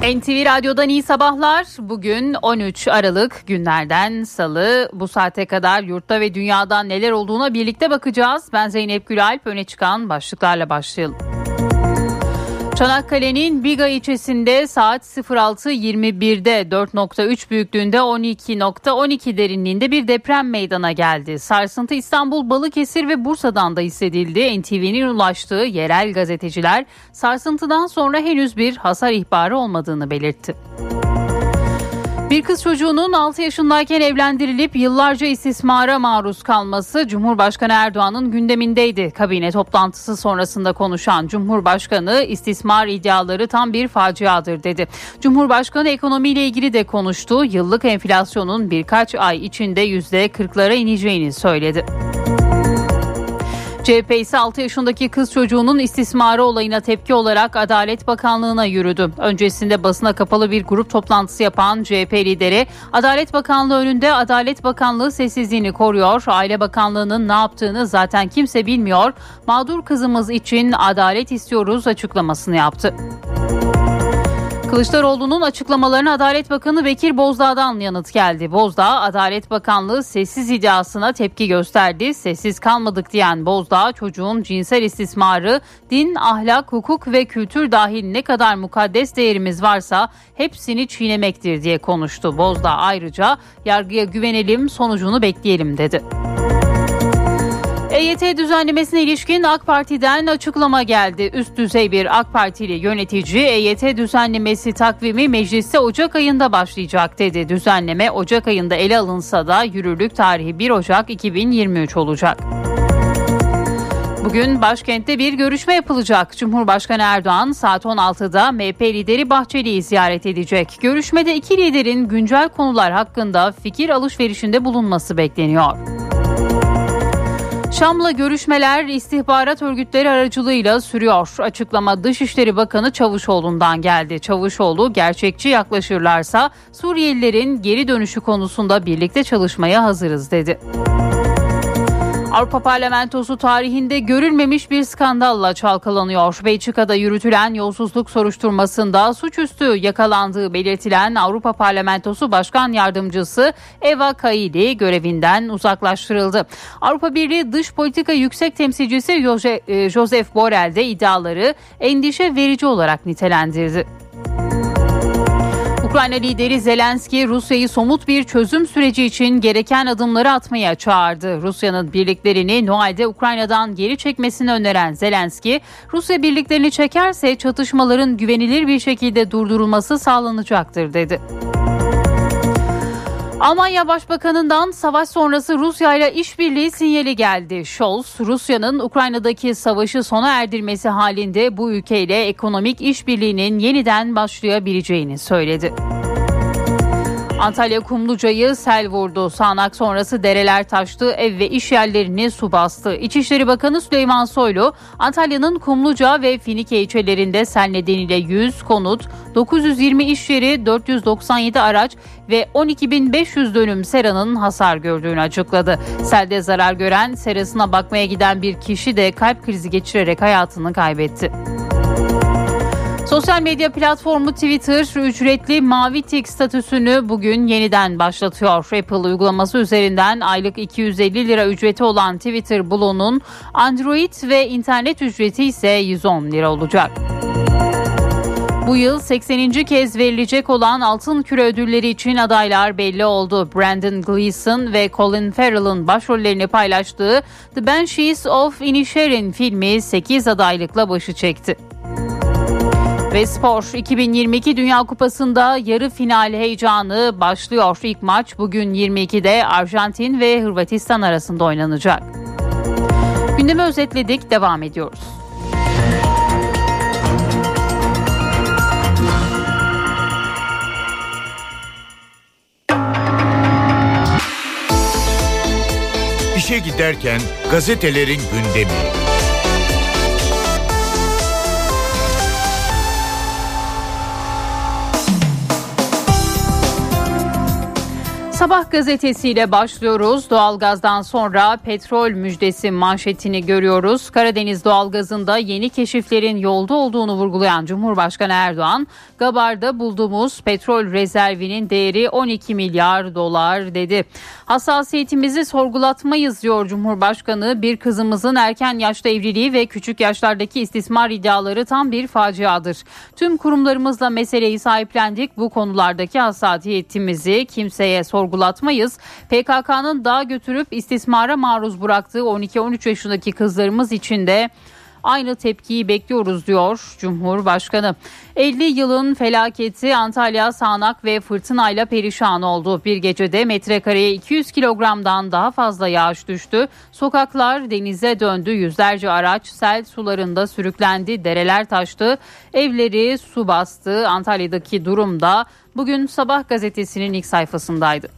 NTV Radyo'dan iyi sabahlar. Bugün 13 Aralık günlerden salı. Bu saate kadar yurtta ve dünyada neler olduğuna birlikte bakacağız. Ben Zeynep Gülalp öne çıkan başlıklarla başlayalım. Çanakkale'nin Biga ilçesinde saat 06.21'de 4.3 büyüklüğünde 12.12 derinliğinde bir deprem meydana geldi. Sarsıntı İstanbul, Balıkesir ve Bursa'dan da hissedildi. NTV'nin ulaştığı yerel gazeteciler sarsıntıdan sonra henüz bir hasar ihbarı olmadığını belirtti. Bir kız çocuğunun 6 yaşındayken evlendirilip yıllarca istismara maruz kalması Cumhurbaşkanı Erdoğan'ın gündemindeydi. Kabine toplantısı sonrasında konuşan Cumhurbaşkanı istismar iddiaları tam bir faciadır dedi. Cumhurbaşkanı ekonomiyle ilgili de konuştu. Yıllık enflasyonun birkaç ay içinde %40'lara ineceğini söyledi. CHP ise 6 yaşındaki kız çocuğunun istismarı olayına tepki olarak Adalet Bakanlığı'na yürüdü. Öncesinde basına kapalı bir grup toplantısı yapan CHP lideri Adalet Bakanlığı önünde Adalet Bakanlığı sessizliğini koruyor. Aile Bakanlığı'nın ne yaptığını zaten kimse bilmiyor. Mağdur kızımız için adalet istiyoruz açıklamasını yaptı. Kılıçdaroğlu'nun açıklamalarına Adalet Bakanı Bekir Bozdağ'dan yanıt geldi. Bozdağ, Adalet Bakanlığı sessiz iddiasına tepki gösterdi. Sessiz kalmadık diyen Bozdağ, çocuğun cinsel istismarı, din, ahlak, hukuk ve kültür dahil ne kadar mukaddes değerimiz varsa hepsini çiğnemektir diye konuştu. Bozdağ ayrıca yargıya güvenelim sonucunu bekleyelim dedi. EYT düzenlemesine ilişkin AK Parti'den açıklama geldi. Üst düzey bir AK Partili yönetici EYT düzenlemesi takvimi mecliste Ocak ayında başlayacak dedi. Düzenleme Ocak ayında ele alınsa da yürürlük tarihi 1 Ocak 2023 olacak. Bugün başkentte bir görüşme yapılacak. Cumhurbaşkanı Erdoğan saat 16'da MHP lideri Bahçeli'yi ziyaret edecek. Görüşmede iki liderin güncel konular hakkında fikir alışverişinde bulunması bekleniyor. Şam'la görüşmeler istihbarat örgütleri aracılığıyla sürüyor. Açıklama Dışişleri Bakanı Çavuşoğlu'ndan geldi. Çavuşoğlu gerçekçi yaklaşırlarsa Suriyelilerin geri dönüşü konusunda birlikte çalışmaya hazırız dedi. Avrupa Parlamentosu tarihinde görülmemiş bir skandalla çalkalanıyor. Belçika'da yürütülen yolsuzluk soruşturmasında suçüstü yakalandığı belirtilen Avrupa Parlamentosu Başkan Yardımcısı Eva Kaili görevinden uzaklaştırıldı. Avrupa Birliği Dış Politika Yüksek Temsilcisi e, Joseph Borrell de iddiaları endişe verici olarak nitelendirdi. Ukrayna lideri Zelenski Rusya'yı somut bir çözüm süreci için gereken adımları atmaya çağırdı. Rusya'nın birliklerini Noel'de Ukrayna'dan geri çekmesini öneren Zelenski, Rusya birliklerini çekerse çatışmaların güvenilir bir şekilde durdurulması sağlanacaktır dedi. Almanya Başbakanı'ndan savaş sonrası Rusya ile işbirliği sinyali geldi. Scholz, Rusya'nın Ukrayna'daki savaşı sona erdirmesi halinde bu ülkeyle ekonomik işbirliğinin yeniden başlayabileceğini söyledi. Antalya Kumluca'yı sel vurdu. Sağnak sonrası dereler taştı, ev ve iş yerlerini su bastı. İçişleri Bakanı Süleyman Soylu, Antalya'nın Kumluca ve Finike ilçelerinde sel nedeniyle 100 konut, 920 iş yeri, 497 araç ve 12.500 dönüm seranın hasar gördüğünü açıkladı. Selde zarar gören serasına bakmaya giden bir kişi de kalp krizi geçirerek hayatını kaybetti. Sosyal medya platformu Twitter ücretli mavi tik statüsünü bugün yeniden başlatıyor. Apple uygulaması üzerinden aylık 250 lira ücreti olan Twitter Blue'nun Android ve internet ücreti ise 110 lira olacak. Bu yıl 80. kez verilecek olan Altın Küre ödülleri için adaylar belli oldu. Brandon Gleeson ve Colin Farrell'ın başrollerini paylaştığı The Banshees of Inisherin filmi 8 adaylıkla başı çekti. Ve spor 2022 Dünya Kupası'nda yarı final heyecanı başlıyor. İlk maç bugün 22'de Arjantin ve Hırvatistan arasında oynanacak. Gündemi özetledik, devam ediyoruz. İşe giderken gazetelerin gündemi. Sabah gazetesiyle başlıyoruz. Doğalgazdan sonra petrol müjdesi manşetini görüyoruz. Karadeniz doğalgazında yeni keşiflerin yolda olduğunu vurgulayan Cumhurbaşkanı Erdoğan, Gabar'da bulduğumuz petrol rezervinin değeri 12 milyar dolar dedi. Hassasiyetimizi sorgulatmayız diyor Cumhurbaşkanı. Bir kızımızın erken yaşta evliliği ve küçük yaşlardaki istismar iddiaları tam bir faciadır. Tüm kurumlarımızla meseleyi sahiplendik. Bu konulardaki hassasiyetimizi kimseye sorgulatmayız sorgulatmayız. PKK'nın daha götürüp istismara maruz bıraktığı 12-13 yaşındaki kızlarımız için de aynı tepkiyi bekliyoruz diyor Cumhurbaşkanı. 50 yılın felaketi Antalya sağanak ve fırtınayla perişan oldu. Bir gecede metrekareye 200 kilogramdan daha fazla yağış düştü. Sokaklar denize döndü. Yüzlerce araç sel sularında sürüklendi. Dereler taştı. Evleri su bastı. Antalya'daki durumda bugün Sabah gazetesinin ilk sayfasındaydı.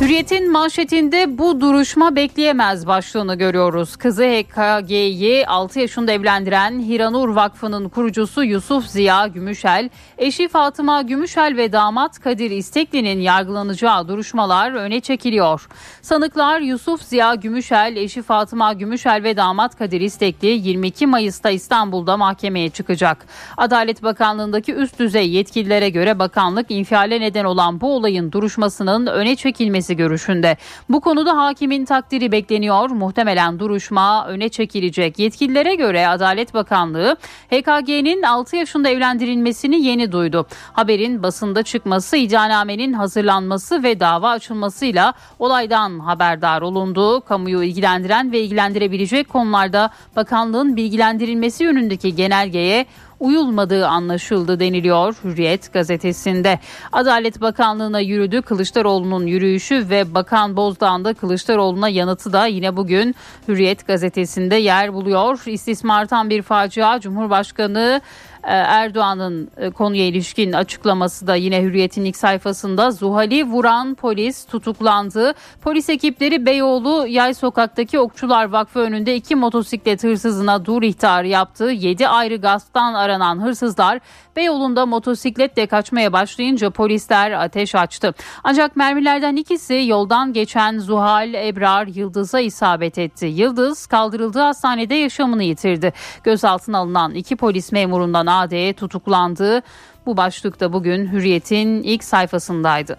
Hürriyet'in manşetinde bu duruşma bekleyemez başlığını görüyoruz. Kızı HKG'yi 6 yaşında evlendiren Hiranur Vakfı'nın kurucusu Yusuf Ziya Gümüşel, eşi Fatıma Gümüşel ve damat Kadir İstekli'nin yargılanacağı duruşmalar öne çekiliyor. Sanıklar Yusuf Ziya Gümüşel, eşi Fatıma Gümüşel ve damat Kadir İstekli 22 Mayıs'ta İstanbul'da mahkemeye çıkacak. Adalet Bakanlığı'ndaki üst düzey yetkililere göre bakanlık infiale neden olan bu olayın duruşmasının öne çekilmesi edilmesi görüşünde. Bu konuda hakimin takdiri bekleniyor. Muhtemelen duruşma öne çekilecek. Yetkililere göre Adalet Bakanlığı HKG'nin 6 yaşında evlendirilmesini yeni duydu. Haberin basında çıkması, iddianamenin hazırlanması ve dava açılmasıyla olaydan haberdar olundu. Kamuyu ilgilendiren ve ilgilendirebilecek konularda bakanlığın bilgilendirilmesi yönündeki genelgeye uyulmadığı anlaşıldı deniliyor Hürriyet gazetesinde. Adalet Bakanlığı'na yürüdü Kılıçdaroğlu'nun yürüyüşü ve Bakan Bozdağ'ın da Kılıçdaroğlu'na yanıtı da yine bugün Hürriyet gazetesinde yer buluyor. İstismartan bir facia Cumhurbaşkanı Erdoğan'ın e, konuya ilişkin açıklaması da yine Hürriyet'in ilk sayfasında Zuhal'i vuran polis tutuklandı. Polis ekipleri Beyoğlu Yay Sokak'taki Okçular Vakfı önünde iki motosiklet hırsızına dur ihtarı yaptı. 7 ayrı gasptan aranan hırsızlar Beyoğlu'nda motosikletle kaçmaya başlayınca polisler ateş açtı. Ancak mermilerden ikisi yoldan geçen Zuhal Ebrar Yıldız'a isabet etti. Yıldız kaldırıldığı hastanede yaşamını yitirdi. Gözaltına alınan iki polis memurundan AD tutuklandı. Bu başlıkta bugün Hürriyet'in ilk sayfasındaydı.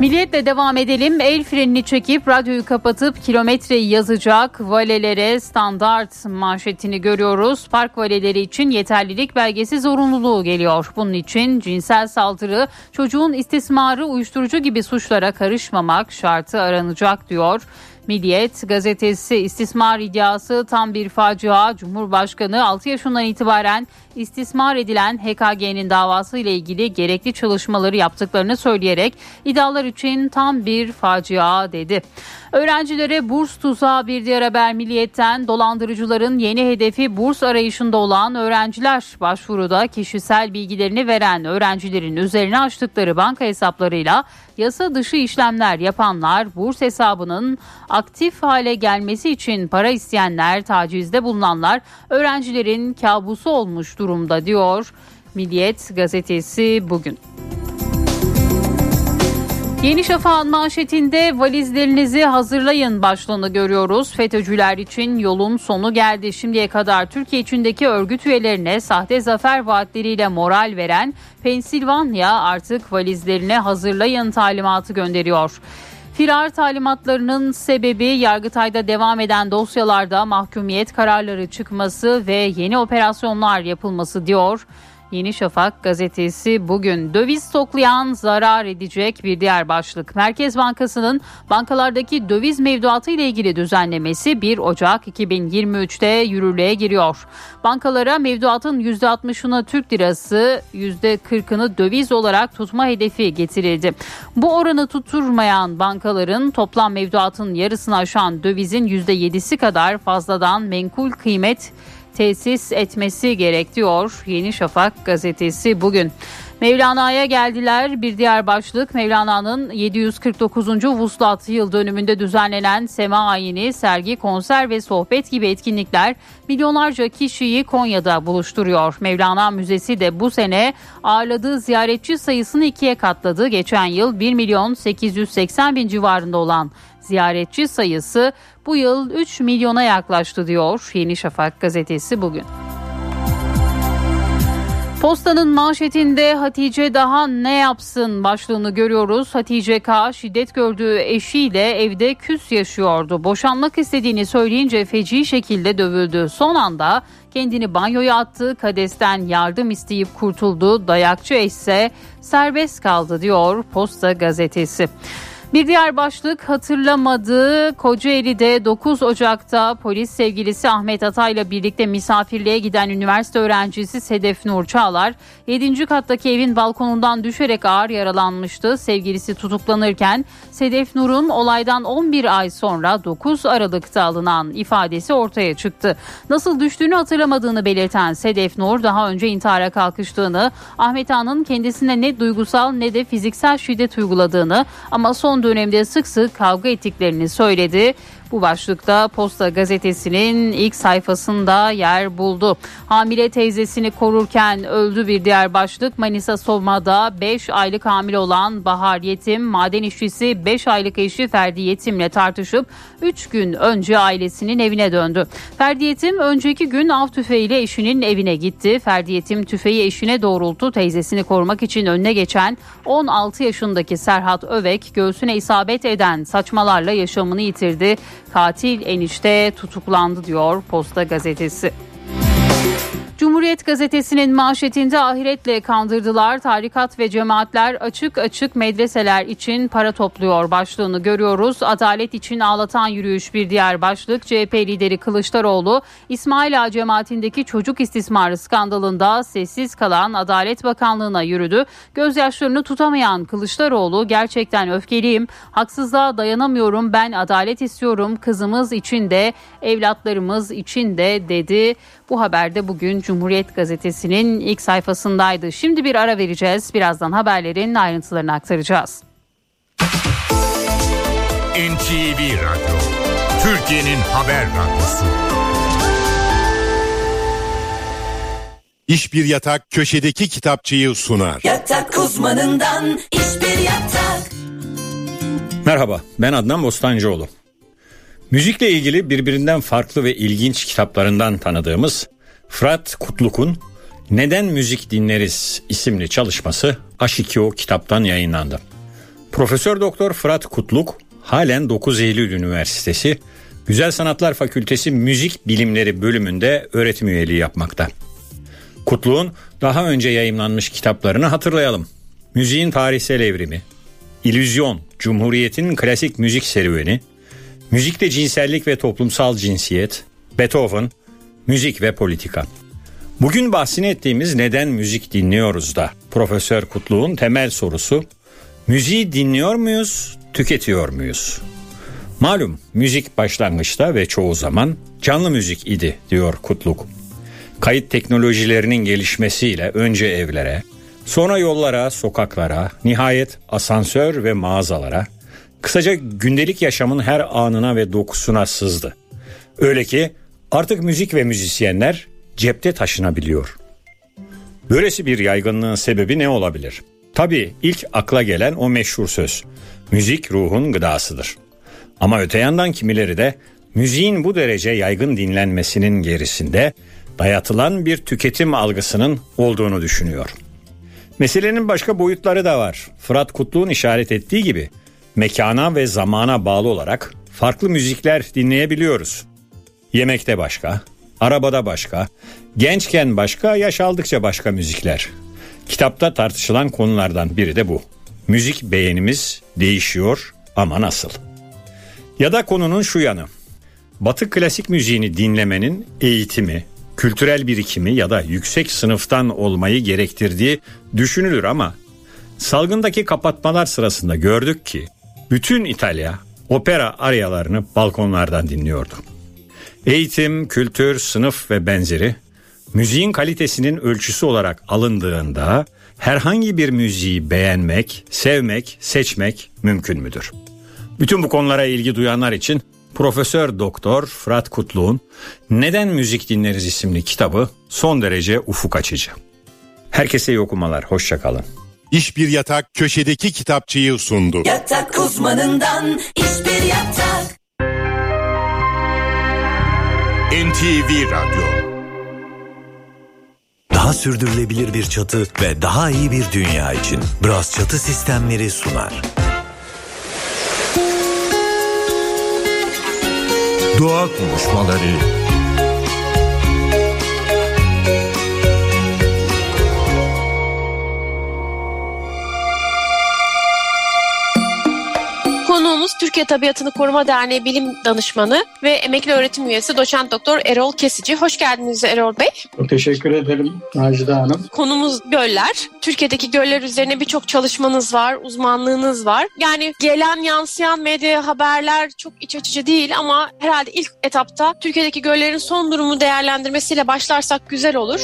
Milliyetle devam edelim. El frenini çekip radyoyu kapatıp kilometreyi yazacak valelere standart manşetini görüyoruz. Park valeleri için yeterlilik belgesi zorunluluğu geliyor. Bunun için cinsel saldırı, çocuğun istismarı, uyuşturucu gibi suçlara karışmamak şartı aranacak diyor. Milliyet gazetesi istismar iddiası tam bir facia. Cumhurbaşkanı 6 yaşından itibaren istismar edilen HKG'nin davası ile ilgili gerekli çalışmaları yaptıklarını söyleyerek iddialar için tam bir facia dedi. Öğrencilere burs tuzağı bir diğer haber milliyetten dolandırıcıların yeni hedefi burs arayışında olan öğrenciler başvuruda kişisel bilgilerini veren öğrencilerin üzerine açtıkları banka hesaplarıyla yasa dışı işlemler yapanlar burs hesabının aktif hale gelmesi için para isteyenler tacizde bulunanlar öğrencilerin kabusu olmuş durumda diyor Milliyet gazetesi bugün. Yeni Şafak'ın manşetinde valizlerinizi hazırlayın başlığını görüyoruz. FETÖ'cüler için yolun sonu geldi. Şimdiye kadar Türkiye içindeki örgüt üyelerine sahte zafer vaatleriyle moral veren Pensilvanya artık valizlerini hazırlayın talimatı gönderiyor. Firar talimatlarının sebebi Yargıtay'da devam eden dosyalarda mahkumiyet kararları çıkması ve yeni operasyonlar yapılması diyor. Yeni Şafak gazetesi bugün döviz toklayan zarar edecek bir diğer başlık. Merkez Bankası'nın bankalardaki döviz mevduatı ile ilgili düzenlemesi 1 Ocak 2023'te yürürlüğe giriyor. Bankalara mevduatın %60'ını Türk lirası, %40'ını döviz olarak tutma hedefi getirildi. Bu oranı tutturmayan bankaların toplam mevduatın yarısını aşan dövizin %7'si kadar fazladan menkul kıymet tesis etmesi gerekiyor. Yeni Şafak gazetesi bugün. Mevlana'ya geldiler. Bir diğer başlık Mevlana'nın 749. Vuslat yıl dönümünde düzenlenen Sema Ayini, sergi, konser ve sohbet gibi etkinlikler milyonlarca kişiyi Konya'da buluşturuyor. Mevlana Müzesi de bu sene ağırladığı ziyaretçi sayısını ikiye katladı. Geçen yıl 1 milyon 880 bin civarında olan ziyaretçi sayısı bu yıl 3 milyona yaklaştı diyor Yeni Şafak gazetesi bugün. Postanın manşetinde Hatice daha ne yapsın başlığını görüyoruz. Hatice K şiddet gördüğü eşiyle evde küs yaşıyordu. Boşanmak istediğini söyleyince feci şekilde dövüldü. Son anda kendini banyoya attı. Kadesten yardım isteyip kurtuldu. Dayakçı eşse serbest kaldı diyor Posta gazetesi. Bir diğer başlık hatırlamadığı Kocaeli'de 9 Ocak'ta polis sevgilisi Ahmet Atay'la birlikte misafirliğe giden üniversite öğrencisi Sedef Nur Çağlar 7. kattaki evin balkonundan düşerek ağır yaralanmıştı. Sevgilisi tutuklanırken Sedef Nur'un olaydan 11 ay sonra 9 Aralık'ta alınan ifadesi ortaya çıktı. Nasıl düştüğünü hatırlamadığını belirten Sedef Nur daha önce intihara kalkıştığını, Ahmet Ağa'nın kendisine ne duygusal ne de fiziksel şiddet uyguladığını ama son dönemde sık sık kavga ettiklerini söyledi. Bu başlıkta Posta gazetesinin ilk sayfasında yer buldu. Hamile teyzesini korurken öldü bir diğer başlık. Manisa Soma'da 5 aylık hamile olan Bahar Yetim, maden işçisi 5 aylık eşi Ferdi Yetim'le tartışıp 3 gün önce ailesinin evine döndü. Ferdi Yetim önceki gün av tüfeğiyle eşinin evine gitti. Ferdi Yetim tüfeği eşine doğrulttu. Teyzesini korumak için önüne geçen 16 yaşındaki Serhat Övek göğsüne isabet eden saçmalarla yaşamını yitirdi. Katil enişte tutuklandı diyor Posta gazetesi. Cumhuriyet gazetesinin manşetinde ahiretle kandırdılar. Tarikat ve cemaatler açık açık medreseler için para topluyor başlığını görüyoruz. Adalet için ağlatan yürüyüş bir diğer başlık. CHP lideri Kılıçdaroğlu İsmail Ağa cemaatindeki çocuk istismarı skandalında sessiz kalan Adalet Bakanlığı'na yürüdü. Gözyaşlarını tutamayan Kılıçdaroğlu gerçekten öfkeliyim. Haksızlığa dayanamıyorum. Ben adalet istiyorum. Kızımız için de evlatlarımız için de dedi. Bu haberde bugün Cumhuriyet Gazetesi'nin ilk sayfasındaydı. Şimdi bir ara vereceğiz. Birazdan haberlerin ayrıntılarını aktaracağız. NTV Radyo, Türkiye'nin haber radyosu. İş Bir Yatak köşedeki kitapçıyı sunar. Yatak uzmanından iş bir yatak. Merhaba ben Adnan Bostancıoğlu. Müzikle ilgili birbirinden farklı ve ilginç kitaplarından tanıdığımız Fırat Kutluk'un Neden Müzik Dinleriz isimli çalışması H2O kitaptan yayınlandı. Profesör Doktor Fırat Kutluk halen 9 Eylül Üniversitesi Güzel Sanatlar Fakültesi Müzik Bilimleri bölümünde öğretim üyeliği yapmakta. Kutluk'un daha önce yayınlanmış kitaplarını hatırlayalım. Müziğin Tarihsel Evrimi, İllüzyon, Cumhuriyet'in Klasik Müzik Serüveni, Müzikte Cinsellik ve Toplumsal Cinsiyet, Beethoven, Müzik ve Politika. Bugün bahsini ettiğimiz neden müzik dinliyoruz da Profesör Kutluğun temel sorusu müziği dinliyor muyuz, tüketiyor muyuz? Malum müzik başlangıçta ve çoğu zaman canlı müzik idi diyor Kutluk. Kayıt teknolojilerinin gelişmesiyle önce evlere, sonra yollara, sokaklara, nihayet asansör ve mağazalara, kısaca gündelik yaşamın her anına ve dokusuna sızdı. Öyle ki artık müzik ve müzisyenler cepte taşınabiliyor. Böylesi bir yaygınlığın sebebi ne olabilir? Tabii ilk akla gelen o meşhur söz. Müzik ruhun gıdasıdır. Ama öte yandan kimileri de müziğin bu derece yaygın dinlenmesinin gerisinde dayatılan bir tüketim algısının olduğunu düşünüyor. Meselenin başka boyutları da var. Fırat Kutlu'nun işaret ettiği gibi mekana ve zamana bağlı olarak farklı müzikler dinleyebiliyoruz. Yemekte başka, arabada başka, gençken başka, yaş aldıkça başka müzikler. Kitapta tartışılan konulardan biri de bu. Müzik beğenimiz değişiyor ama nasıl? Ya da konunun şu yanı. Batı klasik müziğini dinlemenin eğitimi, kültürel birikimi ya da yüksek sınıftan olmayı gerektirdiği düşünülür ama salgındaki kapatmalar sırasında gördük ki bütün İtalya opera aryalarını balkonlardan dinliyordu. Eğitim, kültür, sınıf ve benzeri müziğin kalitesinin ölçüsü olarak alındığında herhangi bir müziği beğenmek, sevmek, seçmek mümkün müdür? Bütün bu konulara ilgi duyanlar için Profesör Doktor Fırat Kutlu'nun Neden Müzik Dinleriz isimli kitabı son derece ufuk açıcı. Herkese iyi okumalar, hoşçakalın. İş Bir Yatak köşedeki kitapçıyı sundu. Yatak uzmanından iş bir yatak. NTV Radyo Daha sürdürülebilir bir çatı ve daha iyi bir dünya için Bras Çatı Sistemleri sunar. Doğa konuşmaları Konuğumuz Türkiye Tabiatını Koruma Derneği Bilim Danışmanı ve emekli öğretim üyesi doçent doktor Erol Kesici. Hoş geldiniz Erol Bey. Teşekkür ederim Macide Hanım. Konumuz göller. Türkiye'deki göller üzerine birçok çalışmanız var, uzmanlığınız var. Yani gelen yansıyan medya haberler çok iç açıcı değil ama herhalde ilk etapta Türkiye'deki göllerin son durumu değerlendirmesiyle başlarsak güzel olur.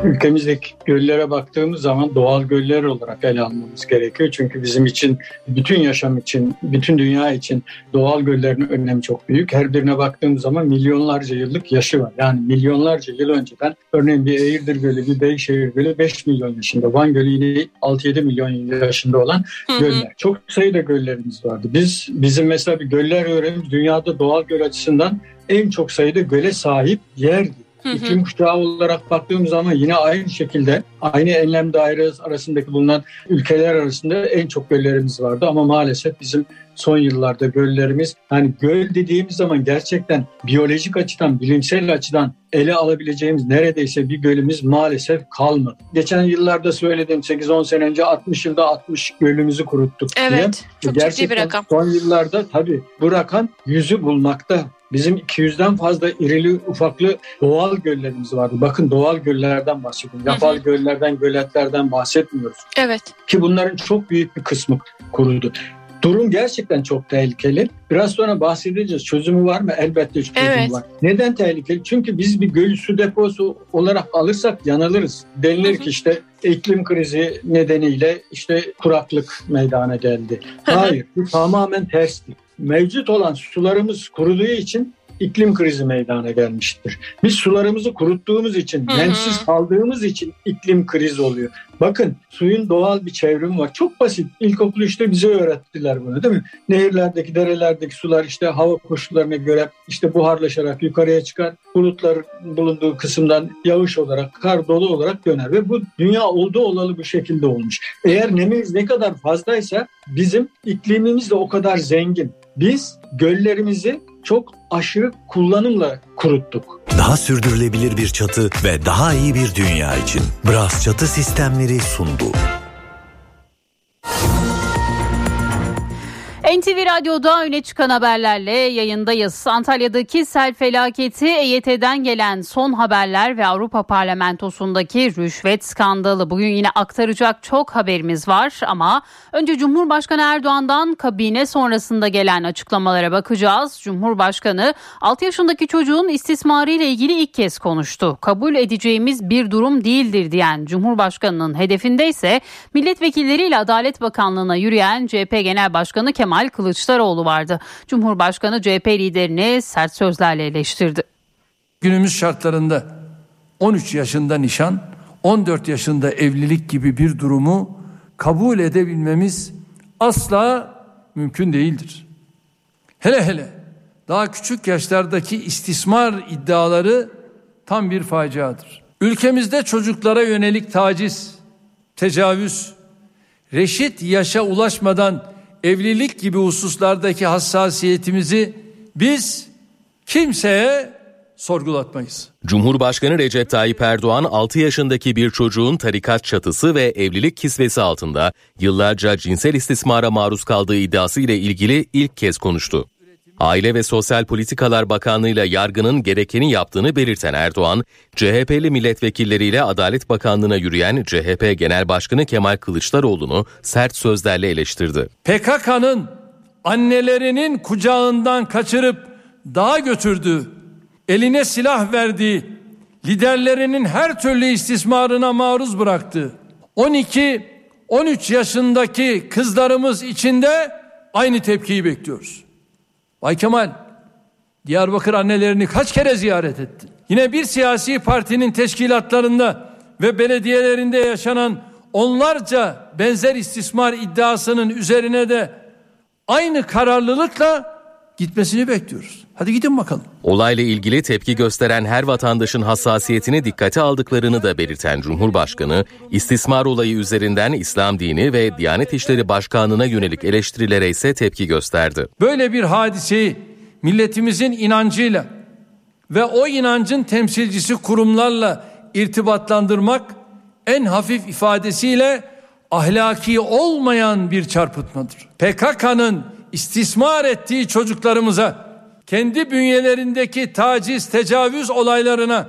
Ülkemizdeki göllere baktığımız zaman doğal göller olarak ele almamız gerekiyor. Çünkü bizim için, bütün yaşam için, bütün dünya için doğal göllerin önemi çok büyük. Her birine baktığımız zaman milyonlarca yıllık yaşı var. Yani milyonlarca yıl önceden örneğin bir Eğirdir Gölü, bir Beyşehir Gölü 5 milyon yaşında. Van Gölü yine 6-7 milyon yaşında olan göller. Çok sayıda göllerimiz vardı. Biz bizim mesela bir göller öğrenimiz dünyada doğal göl açısından en çok sayıda göle sahip yerdi. Hı hı. İklim kuşağı olarak baktığımız zaman yine aynı şekilde aynı enlem dairesi arasındaki bulunan ülkeler arasında en çok göllerimiz vardı ama maalesef bizim son yıllarda göllerimiz hani göl dediğimiz zaman gerçekten biyolojik açıdan bilimsel açıdan ele alabileceğimiz neredeyse bir gölümüz maalesef kalmadı. Geçen yıllarda söyledim 8-10 sene önce 60 yılda 60 gölümüzü kuruttuk diye. Evet, çok ciddi bir Gerçekten rakam. Son yıllarda tabii bu rakam yüzü bulmakta. Bizim 200'den fazla irili ufaklı doğal göllerimiz vardı. Bakın doğal göllerden bahsediyorum. Yapay göllerden, göletlerden bahsetmiyoruz. Evet. Ki bunların çok büyük bir kısmı kurudu. Durum gerçekten çok tehlikeli. Biraz sonra bahsedeceğiz. Çözümü var mı? Elbette çözümü Evet. var. Neden tehlikeli? Çünkü biz bir göl su deposu olarak alırsak yanılırız. Denilir ki işte iklim krizi nedeniyle işte kuraklık meydana geldi. Hayır, bu tamamen terstir. Mevcut olan sularımız kuruduğu için iklim krizi meydana gelmiştir. Biz sularımızı kuruttuğumuz için, Hı hı. nemsiz kaldığımız için iklim krizi oluyor. Bakın suyun doğal bir çevrimi var. Çok basit. İlkokul işte bize öğrettiler bunu değil mi? Nehirlerdeki, derelerdeki sular işte hava koşullarına göre işte buharlaşarak yukarıya çıkar. Bulutlar bulunduğu kısımdan yağış olarak, kar dolu olarak döner. Ve bu dünya olduğu olalı bu şekilde olmuş. Eğer nemimiz ne kadar fazlaysa bizim iklimimiz de o kadar zengin. Biz göllerimizi çok aşırı kullanımla kuruttuk. Daha sürdürülebilir bir çatı ve daha iyi bir dünya için Bras Çatı Sistemleri sundu. NTV Radyo'da öne çıkan haberlerle yayındayız. Antalya'daki sel felaketi, EYT'den gelen son haberler ve Avrupa Parlamentosu'ndaki rüşvet skandalı. Bugün yine aktaracak çok haberimiz var ama önce Cumhurbaşkanı Erdoğan'dan kabine sonrasında gelen açıklamalara bakacağız. Cumhurbaşkanı 6 yaşındaki çocuğun istismarı ile ilgili ilk kez konuştu. Kabul edeceğimiz bir durum değildir diyen Cumhurbaşkanı'nın hedefinde ise milletvekilleriyle Adalet Bakanlığı'na yürüyen CHP Genel Başkanı Kemal Kılıçdaroğlu vardı. Cumhurbaşkanı CHP liderini sert sözlerle eleştirdi. Günümüz şartlarında 13 yaşında nişan, 14 yaşında evlilik gibi bir durumu kabul edebilmemiz asla mümkün değildir. Hele hele daha küçük yaşlardaki istismar iddiaları tam bir faciadır. Ülkemizde çocuklara yönelik taciz, tecavüz, reşit yaşa ulaşmadan evlilik gibi hususlardaki hassasiyetimizi biz kimseye sorgulatmayız. Cumhurbaşkanı Recep Tayyip Erdoğan 6 yaşındaki bir çocuğun tarikat çatısı ve evlilik kisvesi altında yıllarca cinsel istismara maruz kaldığı iddiası ile ilgili ilk kez konuştu. Aile ve Sosyal Politikalar Bakanlığı'yla yargının gerekeni yaptığını belirten Erdoğan, CHP'li milletvekilleriyle Adalet Bakanlığı'na yürüyen CHP Genel Başkanı Kemal Kılıçdaroğlu'nu sert sözlerle eleştirdi. PKK'nın annelerinin kucağından kaçırıp dağa götürdüğü, eline silah verdiği, liderlerinin her türlü istismarına maruz bıraktığı, 12-13 yaşındaki kızlarımız için de aynı tepkiyi bekliyoruz. Bay Kemal, Diyarbakır annelerini kaç kere ziyaret ettin? Yine bir siyasi partinin teşkilatlarında ve belediyelerinde yaşanan onlarca benzer istismar iddiasının üzerine de aynı kararlılıkla gitmesini bekliyoruz. Hadi gidin bakalım. Olayla ilgili tepki gösteren her vatandaşın hassasiyetini dikkate aldıklarını da belirten Cumhurbaşkanı, istismar olayı üzerinden İslam dini ve Diyanet İşleri Başkanlığı'na yönelik eleştirilere ise tepki gösterdi. Böyle bir hadiseyi milletimizin inancıyla ve o inancın temsilcisi kurumlarla irtibatlandırmak en hafif ifadesiyle ahlaki olmayan bir çarpıtmadır. PKK'nın istismar ettiği çocuklarımıza kendi bünyelerindeki taciz, tecavüz olaylarına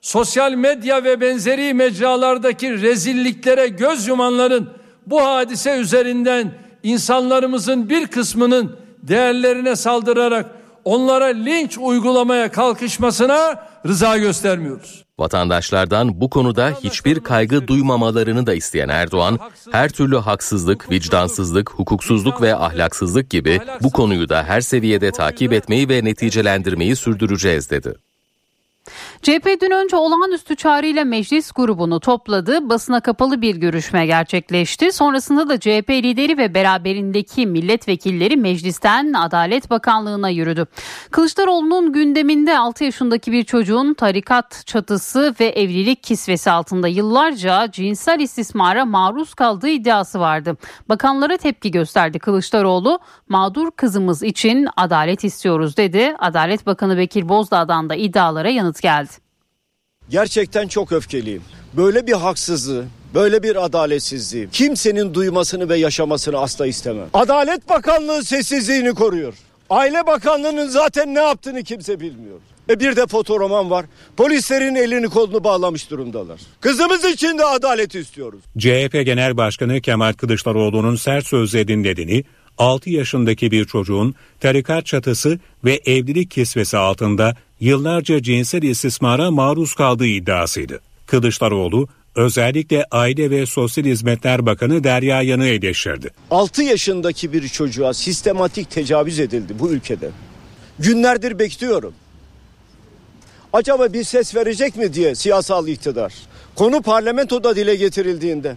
sosyal medya ve benzeri mecralardaki rezilliklere göz yumanların bu hadise üzerinden insanlarımızın bir kısmının değerlerine saldırarak onlara linç uygulamaya kalkışmasına rıza göstermiyoruz. Vatandaşlardan bu konuda hiçbir kaygı duymamalarını da isteyen Erdoğan, her türlü haksızlık, vicdansızlık, hukuksuzluk ve ahlaksızlık gibi bu konuyu da her seviyede takip etmeyi ve neticelendirmeyi sürdüreceğiz dedi. CHP dün önce olağanüstü çağrıyla meclis grubunu topladı. Basına kapalı bir görüşme gerçekleşti. Sonrasında da CHP lideri ve beraberindeki milletvekilleri meclisten Adalet Bakanlığı'na yürüdü. Kılıçdaroğlu'nun gündeminde 6 yaşındaki bir çocuğun tarikat çatısı ve evlilik kisvesi altında yıllarca cinsel istismara maruz kaldığı iddiası vardı. Bakanlara tepki gösterdi Kılıçdaroğlu. Mağdur kızımız için adalet istiyoruz dedi. Adalet Bakanı Bekir Bozdağ'dan da iddialara yanıt geldi. Gerçekten çok öfkeliyim. Böyle bir haksızlığı, böyle bir adaletsizliği kimsenin duymasını ve yaşamasını asla istemem. Adalet Bakanlığı sessizliğini koruyor. Aile Bakanlığı'nın zaten ne yaptığını kimse bilmiyor. E bir de fotoroman var. Polislerin elini kolunu bağlamış durumdalar. Kızımız için de adalet istiyoruz. CHP Genel Başkanı Kemal Kılıçdaroğlu'nun sert sözlerinin nedeni 6 yaşındaki bir çocuğun tarikat çatısı ve evlilik kisvesi altında yıllarca cinsel istismara maruz kaldığı iddiasıydı. Kılıçdaroğlu özellikle Aile ve Sosyal Hizmetler Bakanı Derya Yan'ı eleştirdi. 6 yaşındaki bir çocuğa sistematik tecavüz edildi bu ülkede. Günlerdir bekliyorum. Acaba bir ses verecek mi diye siyasal iktidar. Konu parlamentoda dile getirildiğinde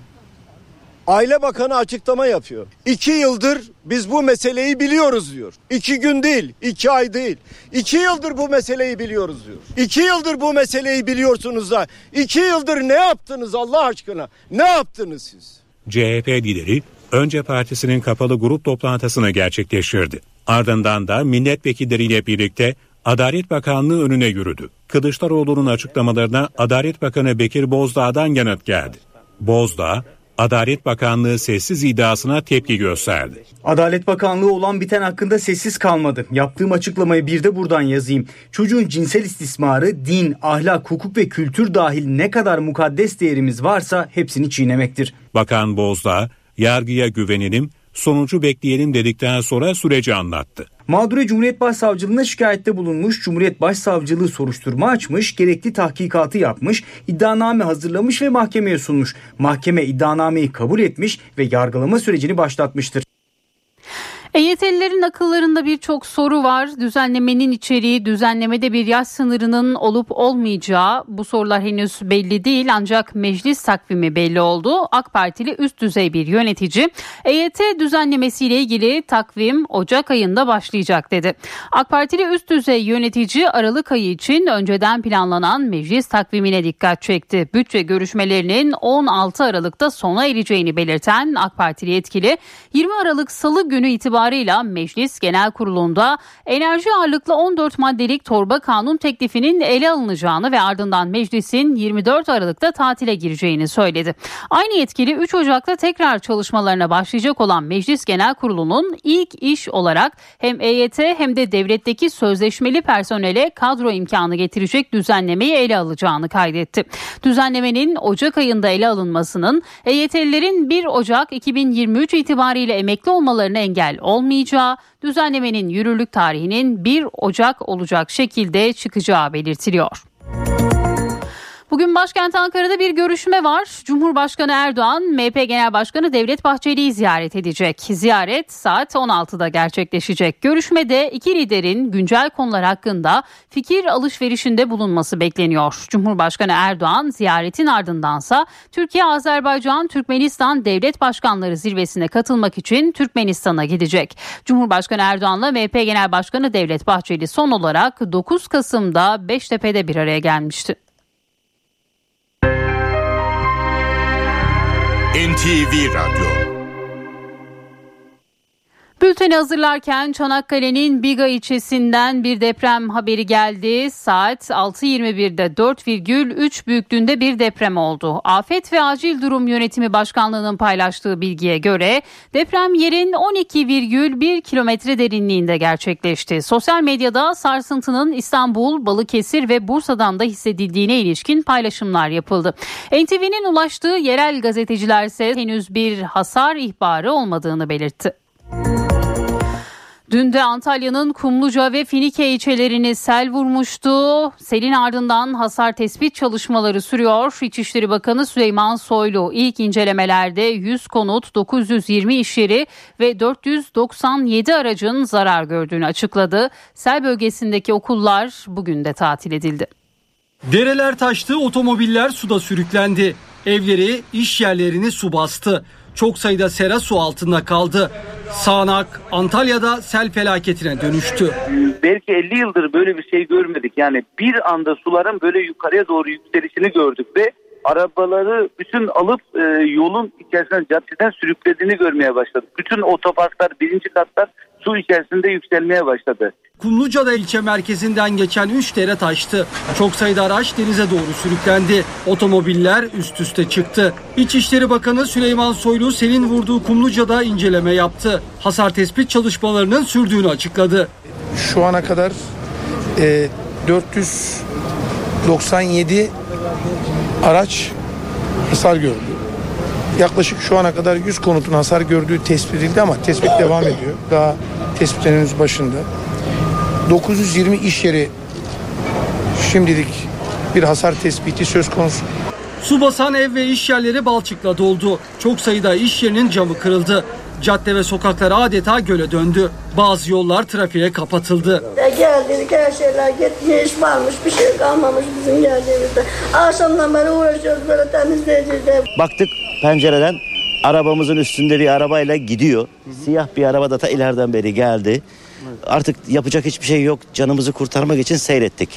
Aile Bakanı açıklama yapıyor. İki yıldır biz bu meseleyi biliyoruz diyor. İki gün değil, iki ay değil. İki yıldır bu meseleyi biliyoruz diyor. İki yıldır bu meseleyi biliyorsunuz da iki yıldır ne yaptınız Allah aşkına? Ne yaptınız siz? CHP lideri önce partisinin kapalı grup toplantısını gerçekleştirdi. Ardından da milletvekilleriyle birlikte Adalet Bakanlığı önüne yürüdü. Kılıçdaroğlu'nun açıklamalarına Adalet Bakanı Bekir Bozdağ'dan yanıt geldi. Bozdağ, Adalet Bakanlığı sessiz iddiasına tepki gösterdi. Adalet Bakanlığı olan biten hakkında sessiz kalmadı. Yaptığım açıklamayı bir de buradan yazayım. Çocuğun cinsel istismarı din, ahlak, hukuk ve kültür dahil ne kadar mukaddes değerimiz varsa hepsini çiğnemektir. Bakan Bozdağ, yargıya güvenelim, sonucu bekleyelim dedikten sonra süreci anlattı. Mağdure Cumhuriyet Başsavcılığına şikayette bulunmuş, Cumhuriyet Başsavcılığı soruşturma açmış, gerekli tahkikatı yapmış, iddianame hazırlamış ve mahkemeye sunmuş. Mahkeme iddianameyi kabul etmiş ve yargılama sürecini başlatmıştır. EYT'lilerin akıllarında birçok soru var. Düzenlemenin içeriği, düzenlemede bir yaş sınırının olup olmayacağı bu sorular henüz belli değil ancak meclis takvimi belli oldu. AK Partili üst düzey bir yönetici EYT düzenlemesiyle ilgili takvim Ocak ayında başlayacak dedi. AK Partili üst düzey yönetici Aralık ayı için önceden planlanan meclis takvimine dikkat çekti. Bütçe görüşmelerinin 16 Aralık'ta sona ereceğini belirten AK Partili yetkili 20 Aralık Salı günü itibariyle itibarıyla Meclis Genel Kurulu'nda enerji ağırlıklı 14 maddelik torba kanun teklifinin ele alınacağını ve ardından meclisin 24 Aralık'ta tatile gireceğini söyledi. Aynı yetkili 3 Ocak'ta tekrar çalışmalarına başlayacak olan Meclis Genel Kurulu'nun ilk iş olarak hem EYT hem de devletteki sözleşmeli personele kadro imkanı getirecek düzenlemeyi ele alacağını kaydetti. Düzenlemenin Ocak ayında ele alınmasının EYT'lilerin 1 Ocak 2023 itibariyle emekli olmalarını engel olmayacağı, düzenlemenin yürürlük tarihinin 1 Ocak olacak şekilde çıkacağı belirtiliyor. Bugün başkent Ankara'da bir görüşme var. Cumhurbaşkanı Erdoğan, MHP Genel Başkanı Devlet Bahçeli'yi ziyaret edecek. Ziyaret saat 16'da gerçekleşecek. Görüşmede iki liderin güncel konular hakkında fikir alışverişinde bulunması bekleniyor. Cumhurbaşkanı Erdoğan ziyaretin ardındansa Türkiye, Azerbaycan, Türkmenistan Devlet Başkanları zirvesine katılmak için Türkmenistan'a gidecek. Cumhurbaşkanı Erdoğan'la MHP Genel Başkanı Devlet Bahçeli son olarak 9 Kasım'da Beştepe'de bir araya gelmişti. NTV Radyo Bülteni hazırlarken Çanakkale'nin Biga ilçesinden bir deprem haberi geldi. Saat 6.21'de 4,3 büyüklüğünde bir deprem oldu. Afet ve Acil Durum Yönetimi Başkanlığı'nın paylaştığı bilgiye göre deprem yerin 12,1 kilometre derinliğinde gerçekleşti. Sosyal medyada sarsıntının İstanbul, Balıkesir ve Bursa'dan da hissedildiğine ilişkin paylaşımlar yapıldı. NTV'nin ulaştığı yerel gazeteciler ise henüz bir hasar ihbarı olmadığını belirtti. Dün de Antalya'nın Kumluca ve Finike ilçelerini sel vurmuştu. Selin ardından hasar tespit çalışmaları sürüyor. İçişleri Bakanı Süleyman Soylu ilk incelemelerde 100 konut, 920 iş yeri ve 497 aracın zarar gördüğünü açıkladı. Sel bölgesindeki okullar bugün de tatil edildi. Dereler taştı, otomobiller suda sürüklendi. Evleri, iş yerlerini su bastı. Çok sayıda sera su altında kaldı. Sağnak Antalya'da sel felaketine dönüştü. Belki 50 yıldır böyle bir şey görmedik. Yani bir anda suların böyle yukarıya doğru yükselişini gördük ve arabaları bütün alıp e, yolun içerisine caddeden sürüklediğini görmeye başladık. Bütün otoparklar birinci katlar su içerisinde yükselmeye başladı. Kumluca'da ilçe merkezinden geçen 3 dere taştı. Çok sayıda araç denize doğru sürüklendi. Otomobiller üst üste çıktı. İçişleri Bakanı Süleyman Soylu selin vurduğu Kumluca'da inceleme yaptı. Hasar tespit çalışmalarının sürdüğünü açıkladı. Şu ana kadar e, 497 araç hasar gördü. Yaklaşık şu ana kadar 100 konutun hasar gördüğü tespit edildi ama tespit devam ediyor. Daha tespitlerin henüz başında. 920 iş yeri şimdilik bir hasar tespiti söz konusu. Su basan ev ve iş yerleri balçıkla doldu. Çok sayıda iş yerinin camı kırıldı. Cadde ve sokaklar adeta göle döndü. Bazı yollar trafiğe kapatıldı. Geldik her şeyler gitmiş, iş varmış, bir şey kalmamış bizim geldiğimizde. Akşamdan beri uğraşıyoruz böyle temizleyeceğiz. Baktık pencereden arabamızın üstünde bir arabayla gidiyor. Siyah bir araba da ta ileriden beri geldi. Artık yapacak hiçbir şey yok. Canımızı kurtarmak için seyrettik.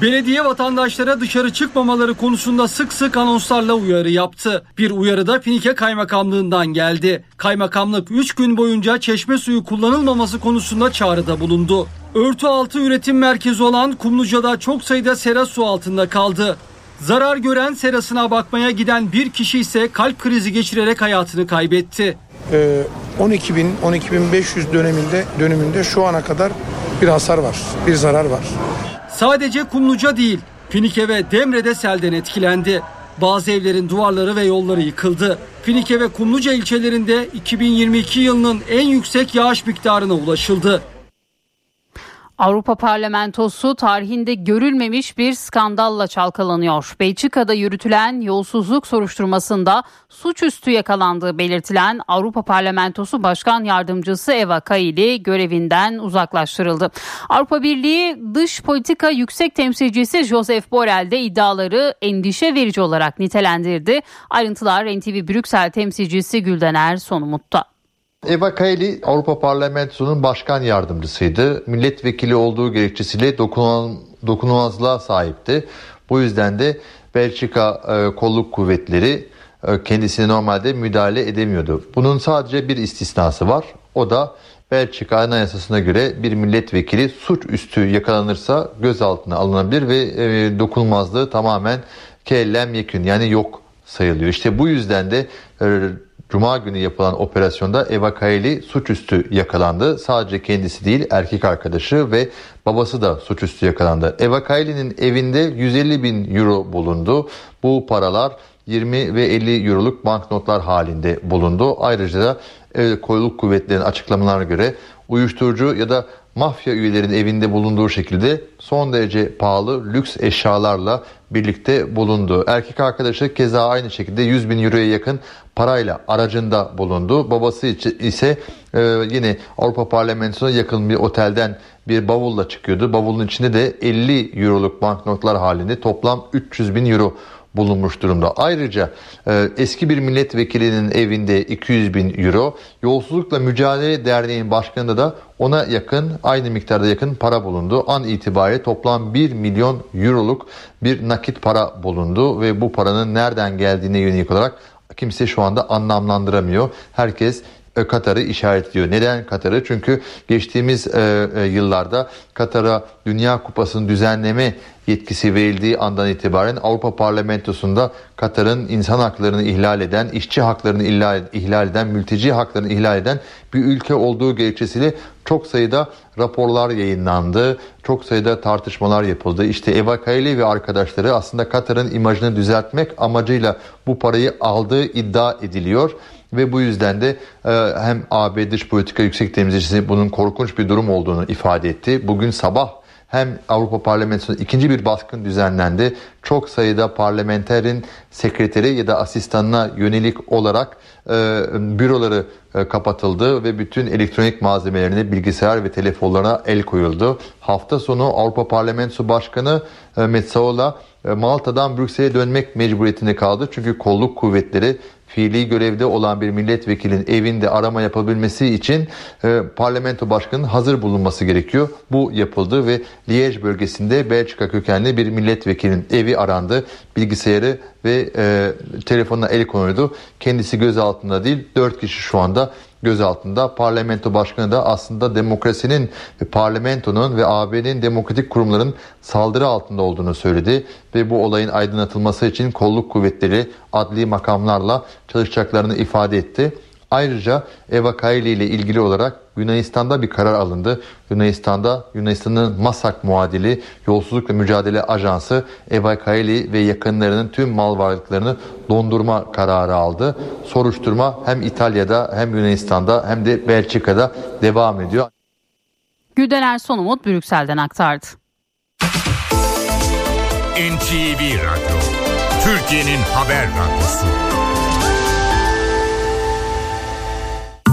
Belediye vatandaşlara dışarı çıkmamaları konusunda sık sık anonslarla uyarı yaptı. Bir uyarı da Finike Kaymakamlığından geldi. Kaymakamlık 3 gün boyunca çeşme suyu kullanılmaması konusunda çağrıda bulundu. Örtü altı üretim merkezi olan Kumluca'da çok sayıda sera su altında kaldı. Zarar gören serasına bakmaya giden bir kişi ise kalp krizi geçirerek hayatını kaybetti. Ee, 12.000 12.500 döneminde dönümünde şu ana kadar bir hasar var, bir zarar var. Sadece Kumluca değil, Finike ve Demre'de selden etkilendi. Bazı evlerin duvarları ve yolları yıkıldı. Finike ve Kumluca ilçelerinde 2022 yılının en yüksek yağış miktarına ulaşıldı. Avrupa Parlamentosu tarihinde görülmemiş bir skandalla çalkalanıyor. Belçika'da yürütülen yolsuzluk soruşturmasında suçüstü yakalandığı belirtilen Avrupa Parlamentosu Başkan Yardımcısı Eva Kaili görevinden uzaklaştırıldı. Avrupa Birliği Dış Politika Yüksek Temsilcisi Joseph Borrell de iddiaları endişe verici olarak nitelendirdi. Ayrıntılar NTV Brüksel temsilcisi Güldener Sonumut'ta. Eva Kaili Avrupa Parlamentosu'nun başkan yardımcısıydı. Milletvekili olduğu gerekçesiyle dokunan, dokunulmazlığa sahipti. Bu yüzden de Belçika e, kolluk kuvvetleri e, kendisine normalde müdahale edemiyordu. Bunun sadece bir istisnası var. O da Belçika Anayasası'na göre bir milletvekili suçüstü yakalanırsa gözaltına alınabilir ve e, dokunulmazlığı tamamen kellem yekün yani yok sayılıyor. İşte bu yüzden de e, Cuma günü yapılan operasyonda Eva Kaili suçüstü yakalandı. Sadece kendisi değil erkek arkadaşı ve babası da suçüstü yakalandı. Eva Kaili'nin evinde 150 bin euro bulundu. Bu paralar 20 ve 50 euroluk banknotlar halinde bulundu. Ayrıca da e, kolluk kuvvetlerinin açıklamalarına göre uyuşturucu ya da mafya üyelerinin evinde bulunduğu şekilde son derece pahalı lüks eşyalarla birlikte bulundu. Erkek arkadaşı keza aynı şekilde 100 bin euroya yakın parayla aracında bulundu. Babası ise e, yine Avrupa Parlamentosu'na yakın bir otelden bir bavulla çıkıyordu. Bavulun içinde de 50 euroluk banknotlar halinde toplam 300 bin euro bulunmuş durumda. Ayrıca e, eski bir milletvekilinin evinde 200 bin euro, Yolsuzlukla Mücadele Derneği'nin başkanında da ona yakın aynı miktarda yakın para bulundu. An itibariyle toplam 1 milyon euroluk bir nakit para bulundu ve bu paranın nereden geldiğine yönelik olarak kimse şu anda anlamlandıramıyor. Herkes Katar'ı işaretliyor. Neden Katar'ı? Çünkü geçtiğimiz e, e, yıllarda Katar'a Dünya Kupası'nı düzenleme yetkisi verildiği andan itibaren Avrupa Parlamentosu'nda Katar'ın insan haklarını ihlal eden, işçi haklarını ihlal, ihlal eden, mülteci haklarını ihlal eden bir ülke olduğu gerekçesiyle çok sayıda raporlar yayınlandı. Çok sayıda tartışmalar yapıldı. İşte Eva Kaili ve arkadaşları aslında Katar'ın imajını düzeltmek amacıyla bu parayı aldığı iddia ediliyor ve bu yüzden de e, hem AB Dış Politika Yüksek Temsilcisi bunun korkunç bir durum olduğunu ifade etti. Bugün sabah hem Avrupa Parlamentosu'nda ikinci bir baskın düzenlendi. Çok sayıda parlamenterin sekreteri ya da asistanına yönelik olarak e, büroları e, kapatıldı ve bütün elektronik malzemelerine, bilgisayar ve telefonlarına el koyuldu. Hafta sonu Avrupa Parlamentosu Başkanı e, Metsaola e, Malta'dan Brüksel'e dönmek mecburiyetinde kaldı. Çünkü kolluk kuvvetleri fiili görevde olan bir milletvekilinin evinde arama yapabilmesi için e, parlamento başkanının hazır bulunması gerekiyor. Bu yapıldı ve Liège bölgesinde Belçika kökenli bir milletvekilinin evi arandı. Bilgisayarı ve e, telefonuna el konuldu. Kendisi gözaltında değil. Dört kişi şu anda gözaltında. Parlamento başkanı da aslında demokrasinin ve parlamentonun ve AB'nin demokratik kurumların saldırı altında olduğunu söyledi ve bu olayın aydınlatılması için kolluk kuvvetleri adli makamlarla çalışacaklarını ifade etti. Ayrıca Eva Kaili ile ilgili olarak Yunanistan'da bir karar alındı. Yunanistan'da Yunanistan'ın MASAK muadili Yolsuzluk ve Mücadele Ajansı Eva Kaili ve yakınlarının tüm mal varlıklarını dondurma kararı aldı. Soruşturma hem İtalya'da hem Yunanistan'da hem de Belçika'da devam ediyor. Gülden Erson Umut Brüksel'den aktardı. NTV Radyo, Türkiye'nin haber radyosu.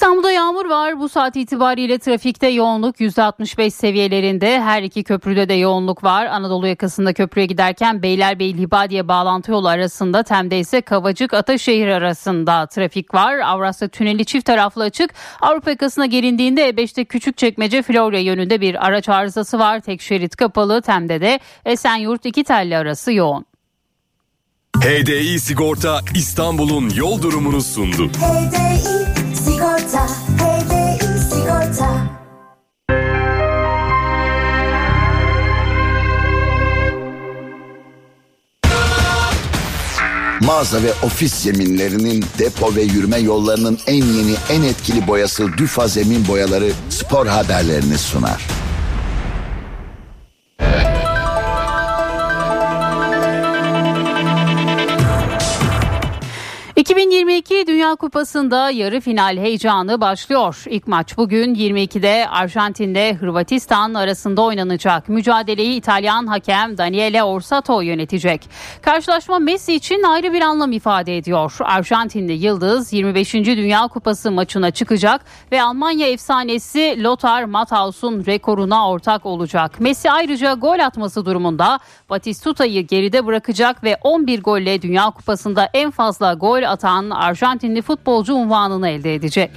İstanbul'da yağmur var. Bu saat itibariyle trafikte yoğunluk %65 seviyelerinde. Her iki köprüde de yoğunluk var. Anadolu yakasında köprüye giderken Beylerbeyi Libadiye bağlantı yolu arasında Tem'de ise Kavacık Ataşehir arasında trafik var. Avrasya Tüneli çift taraflı açık. Avrupa yakasına gelindiğinde E5'te Küçükçekmece Florya yönünde bir araç arızası var. Tek şerit kapalı. Tem'de de Esenyurt iki telli arası yoğun. HDI Sigorta İstanbul'un yol durumunu sundu. HDI Sigorta HDI Sigorta Mağaza ve ofis zeminlerinin depo ve yürüme yollarının en yeni en etkili boyası Düfa Zemin Boyaları spor haberlerini sunar. ...2022 Dünya Kupası'nda yarı final heyecanı başlıyor. İlk maç bugün 22'de Arjantin'de Hırvatistan arasında oynanacak. Mücadeleyi İtalyan hakem Daniele Orsato yönetecek. Karşılaşma Messi için ayrı bir anlam ifade ediyor. Arjantinli Yıldız 25. Dünya Kupası maçına çıkacak... ...ve Almanya efsanesi Lothar Matthaus'un rekoruna ortak olacak. Messi ayrıca gol atması durumunda Batistuta'yı geride bırakacak... ...ve 11 golle Dünya Kupası'nda en fazla gol atan Arjantinli futbolcu unvanını elde edecek.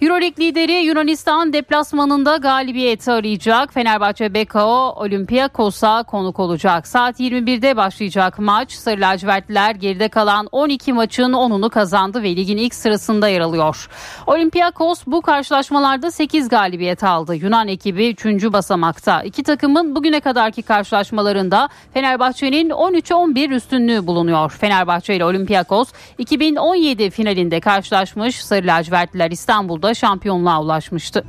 Euroleague lideri Yunanistan deplasmanında galibiyeti arayacak. Fenerbahçe Bekao Olympiakos'a konuk olacak. Saat 21'de başlayacak maç. Sarı lacivertliler geride kalan 12 maçın 10'unu kazandı ve ligin ilk sırasında yer alıyor. Olympiakos bu karşılaşmalarda 8 galibiyet aldı. Yunan ekibi 3. basamakta. İki takımın bugüne kadarki karşılaşmalarında Fenerbahçe'nin 13-11 üstünlüğü bulunuyor. Fenerbahçe ile Olympiakos 2017 finalinde karşılaşmış. Sarı lacivertliler İstanbul'da şampiyonluğa ulaşmıştı.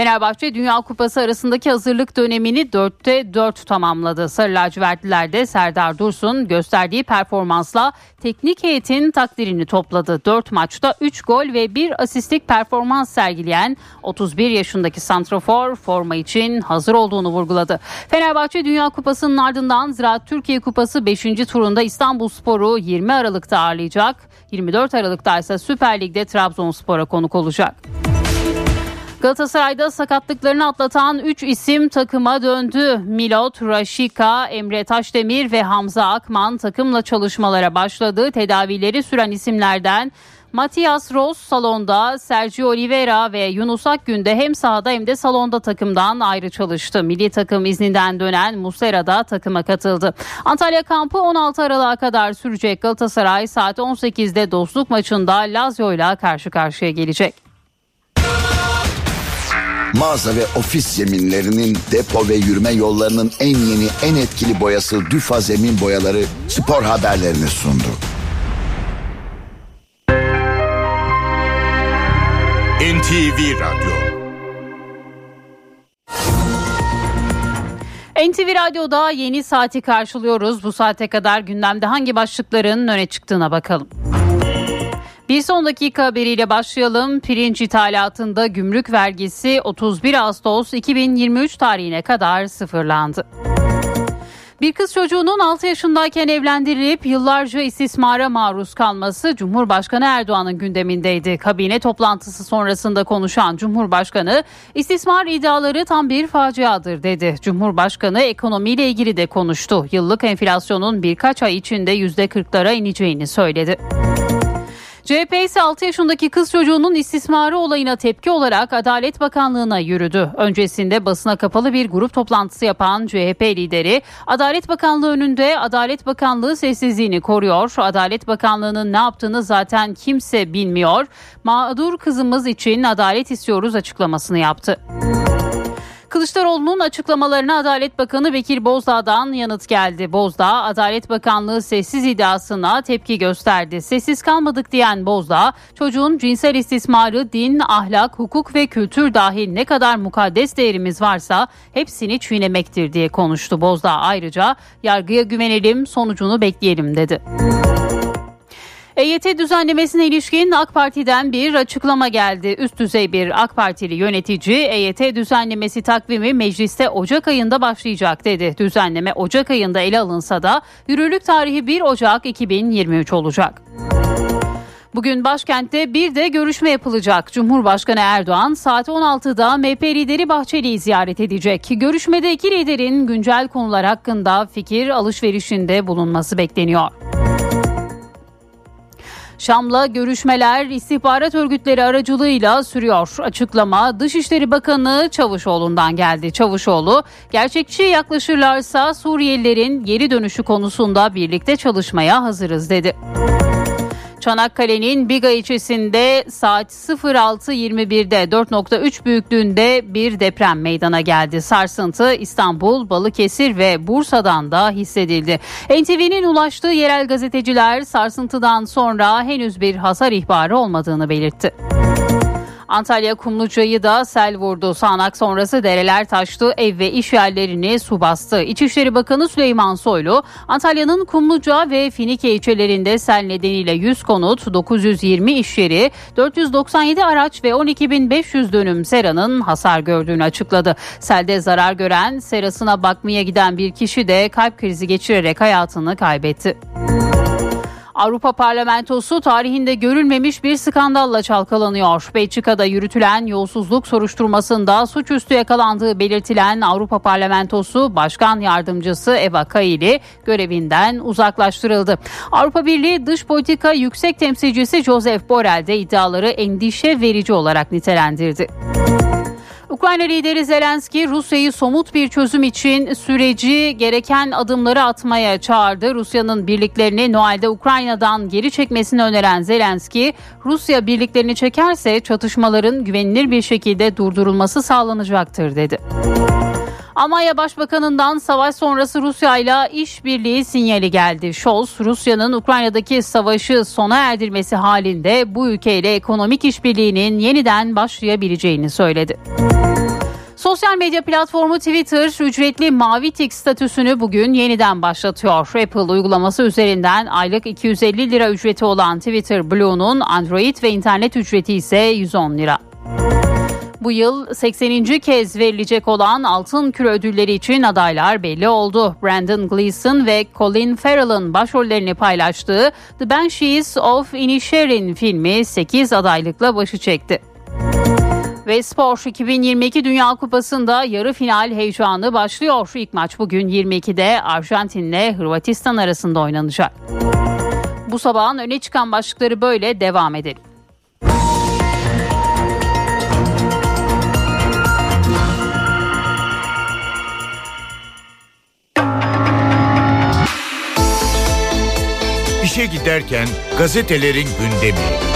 Fenerbahçe Dünya Kupası arasındaki hazırlık dönemini 4'te 4 tamamladı. Sarı lacivertliler de Serdar Dursun gösterdiği performansla teknik heyetin takdirini topladı. 4 maçta 3 gol ve 1 asistlik performans sergileyen 31 yaşındaki santrafor forma için hazır olduğunu vurguladı. Fenerbahçe Dünya Kupası'nın ardından Ziraat Türkiye Kupası 5. turunda İstanbul Sporu 20 Aralık'ta ağırlayacak. 24 Aralık'ta ise Süper Lig'de Trabzonspor'a konuk olacak. Galatasaray'da sakatlıklarını atlatan 3 isim takıma döndü. Milot, Raşika, Emre Taşdemir ve Hamza Akman takımla çalışmalara başladı. Tedavileri süren isimlerden Matias Ross salonda, Sergio Oliveira ve Yunus Akgün de hem sahada hem de salonda takımdan ayrı çalıştı. Milli takım izninden dönen Muslera da takıma katıldı. Antalya kampı 16 Aralık'a kadar sürecek Galatasaray saat 18'de dostluk maçında Lazio ile karşı karşıya gelecek. Mağaza ve ofis zeminlerinin depo ve yürüme yollarının en yeni en etkili boyası Düfa Zemin Boyaları spor haberlerini sundu. NTV Radyo NTV Radyo'da yeni saati karşılıyoruz. Bu saate kadar gündemde hangi başlıkların öne çıktığına bakalım. Bir son dakika haberiyle başlayalım. Pirinç ithalatında gümrük vergisi 31 Ağustos 2023 tarihine kadar sıfırlandı. Bir kız çocuğunun 6 yaşındayken evlendirilip yıllarca istismara maruz kalması Cumhurbaşkanı Erdoğan'ın gündemindeydi. Kabine toplantısı sonrasında konuşan Cumhurbaşkanı istismar iddiaları tam bir faciadır dedi. Cumhurbaşkanı ekonomiyle ilgili de konuştu. Yıllık enflasyonun birkaç ay içinde %40'lara ineceğini söyledi. CHP ise 6 yaşındaki kız çocuğunun istismarı olayına tepki olarak Adalet Bakanlığı'na yürüdü. Öncesinde basına kapalı bir grup toplantısı yapan CHP lideri Adalet Bakanlığı önünde Adalet Bakanlığı sessizliğini koruyor. Adalet Bakanlığı'nın ne yaptığını zaten kimse bilmiyor. Mağdur kızımız için adalet istiyoruz açıklamasını yaptı. Kılıçdaroğlu'nun açıklamalarına Adalet Bakanı Bekir Bozdağ'dan yanıt geldi. Bozdağ, Adalet Bakanlığı sessiz iddiasına tepki gösterdi. Sessiz kalmadık diyen Bozdağ, çocuğun cinsel istismarı, din, ahlak, hukuk ve kültür dahil ne kadar mukaddes değerimiz varsa hepsini çiğnemektir diye konuştu. Bozdağ ayrıca yargıya güvenelim, sonucunu bekleyelim dedi. EYT düzenlemesine ilişkin AK Parti'den bir açıklama geldi. Üst düzey bir AK Partili yönetici EYT düzenlemesi takvimi mecliste Ocak ayında başlayacak dedi. Düzenleme Ocak ayında ele alınsa da yürürlük tarihi 1 Ocak 2023 olacak. Bugün başkentte bir de görüşme yapılacak. Cumhurbaşkanı Erdoğan saat 16'da MHP lideri Bahçeli'yi ziyaret edecek. Görüşmede iki liderin güncel konular hakkında fikir alışverişinde bulunması bekleniyor. Şam'la görüşmeler istihbarat örgütleri aracılığıyla sürüyor. Açıklama Dışişleri Bakanı Çavuşoğlu'ndan geldi. Çavuşoğlu, gerçekçi yaklaşırlarsa Suriyelilerin geri dönüşü konusunda birlikte çalışmaya hazırız dedi. Çanakkale'nin Biga ilçesinde saat 06.21'de 4.3 büyüklüğünde bir deprem meydana geldi. Sarsıntı İstanbul, Balıkesir ve Bursa'dan da hissedildi. NTV'nin ulaştığı yerel gazeteciler sarsıntıdan sonra henüz bir hasar ihbarı olmadığını belirtti. Antalya Kumluca'yı da sel vurdu. Sağanak sonrası dereler taştı, ev ve iş yerlerini su bastı. İçişleri Bakanı Süleyman Soylu, Antalya'nın Kumluca ve Finike ilçelerinde sel nedeniyle 100 konut, 920 iş yeri, 497 araç ve 12.500 dönüm seranın hasar gördüğünü açıkladı. Selde zarar gören, serasına bakmaya giden bir kişi de kalp krizi geçirerek hayatını kaybetti. Avrupa Parlamentosu tarihinde görülmemiş bir skandalla çalkalanıyor. Belçika'da yürütülen yolsuzluk soruşturmasında suçüstü yakalandığı belirtilen Avrupa Parlamentosu Başkan Yardımcısı Eva Kaili görevinden uzaklaştırıldı. Avrupa Birliği Dış Politika Yüksek Temsilcisi Joseph Borrell de iddiaları endişe verici olarak nitelendirdi. Ukrayna lideri Zelenski Rusya'yı somut bir çözüm için süreci gereken adımları atmaya çağırdı. Rusya'nın birliklerini Noel'de Ukrayna'dan geri çekmesini öneren Zelenski, Rusya birliklerini çekerse çatışmaların güvenilir bir şekilde durdurulması sağlanacaktır dedi. Almanya Başbakanı'ndan savaş sonrası Rusya ile işbirliği sinyali geldi. Scholz, Rusya'nın Ukrayna'daki savaşı sona erdirmesi halinde bu ülkeyle ekonomik işbirliğinin yeniden başlayabileceğini söyledi. Sosyal medya platformu Twitter ücretli mavi tik statüsünü bugün yeniden başlatıyor. Apple uygulaması üzerinden aylık 250 lira ücreti olan Twitter Blue'nun Android ve internet ücreti ise 110 lira. Bu yıl 80. kez verilecek olan Altın Küre ödülleri için adaylar belli oldu. Brandon Gleeson ve Colin Farrell'ın başrollerini paylaştığı The Banshees of Inisherin filmi 8 adaylıkla başı çekti. Ve Spor 2022 Dünya Kupası'nda yarı final heyecanı başlıyor. İlk maç bugün 22'de Arjantin'le Hırvatistan arasında oynanacak. Bu sabahın öne çıkan başlıkları böyle devam edelim. İşe giderken gazetelerin gündemi.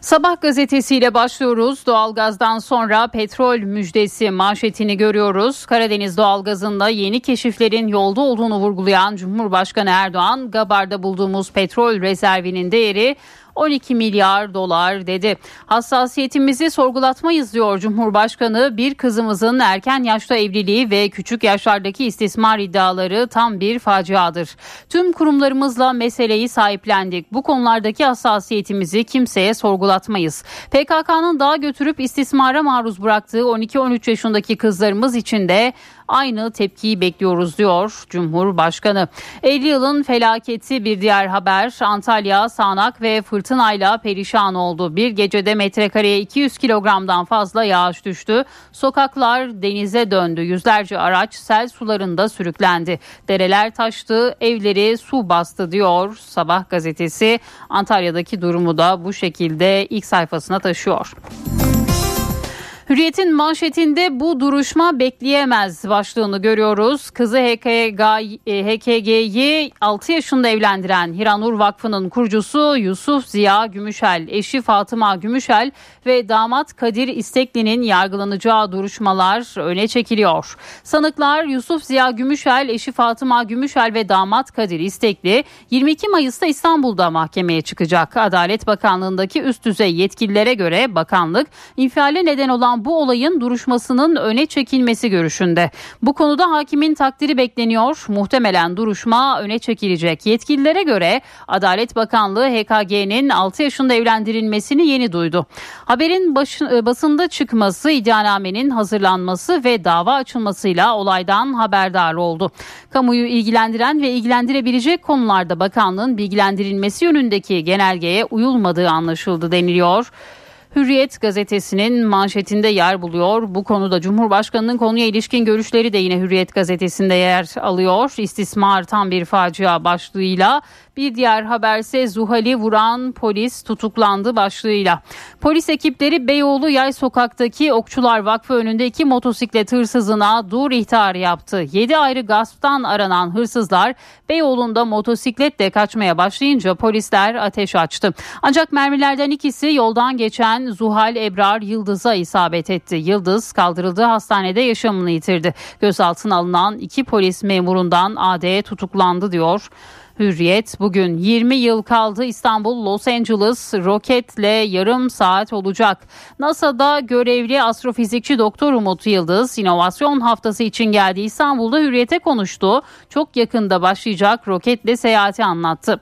Sabah gazetesiyle başlıyoruz. Doğalgazdan sonra petrol müjdesi manşetini görüyoruz. Karadeniz doğalgazında yeni keşiflerin yolda olduğunu vurgulayan Cumhurbaşkanı Erdoğan, Gabar'da bulduğumuz petrol rezervinin değeri 12 milyar dolar dedi. Hassasiyetimizi sorgulatmayız diyor Cumhurbaşkanı. Bir kızımızın erken yaşta evliliği ve küçük yaşlardaki istismar iddiaları tam bir faciadır. Tüm kurumlarımızla meseleyi sahiplendik. Bu konulardaki hassasiyetimizi kimseye sorgulatmayız. PKK'nın daha götürüp istismara maruz bıraktığı 12-13 yaşındaki kızlarımız için de aynı tepkiyi bekliyoruz diyor Cumhurbaşkanı. 50 yılın felaketi bir diğer haber Antalya sağanak ve fırtınayla perişan oldu. Bir gecede metrekareye 200 kilogramdan fazla yağış düştü. Sokaklar denize döndü. Yüzlerce araç sel sularında sürüklendi. Dereler taştı, evleri su bastı diyor Sabah gazetesi. Antalya'daki durumu da bu şekilde ilk sayfasına taşıyor. Hürriyet'in manşetinde bu duruşma bekleyemez başlığını görüyoruz. Kızı HKG, HKG'yi 6 yaşında evlendiren Hiranur Vakfı'nın kurucusu Yusuf Ziya Gümüşel, eşi Fatıma Gümüşel ve damat Kadir İstekli'nin yargılanacağı duruşmalar öne çekiliyor. Sanıklar Yusuf Ziya Gümüşel, eşi Fatıma Gümüşel ve damat Kadir İstekli 22 Mayıs'ta İstanbul'da mahkemeye çıkacak. Adalet Bakanlığı'ndaki üst düzey yetkililere göre bakanlık infiale neden olan bu olayın duruşmasının öne çekilmesi görüşünde. Bu konuda hakimin takdiri bekleniyor. Muhtemelen duruşma öne çekilecek. Yetkililere göre Adalet Bakanlığı HKG'nin 6 yaşında evlendirilmesini yeni duydu. Haberin baş, basında çıkması, iddianamenin hazırlanması ve dava açılmasıyla olaydan haberdar oldu. Kamuyu ilgilendiren ve ilgilendirebilecek konularda bakanlığın bilgilendirilmesi yönündeki genelgeye uyulmadığı anlaşıldı deniliyor. Hürriyet gazetesinin manşetinde yer buluyor. Bu konuda Cumhurbaşkanı'nın konuya ilişkin görüşleri de yine Hürriyet gazetesinde yer alıyor. İstismar tam bir facia başlığıyla bir diğer haberse Zuhal'i vuran polis tutuklandı başlığıyla. Polis ekipleri Beyoğlu Yay Sokak'taki Okçular Vakfı önünde iki motosiklet hırsızına dur ihtarı yaptı. 7 ayrı gasptan aranan hırsızlar Beyoğlu'nda motosikletle kaçmaya başlayınca polisler ateş açtı. Ancak mermilerden ikisi yoldan geçen Zuhal Ebrar Yıldız'a isabet etti. Yıldız kaldırıldığı hastanede yaşamını yitirdi. Gözaltına alınan iki polis memurundan AD tutuklandı diyor. Hürriyet bugün 20 yıl kaldı İstanbul Los Angeles roketle yarım saat olacak. NASA'da görevli astrofizikçi Doktor Umut Yıldız inovasyon haftası için geldi İstanbul'da Hürriyet'e konuştu. Çok yakında başlayacak roketle seyahati anlattı.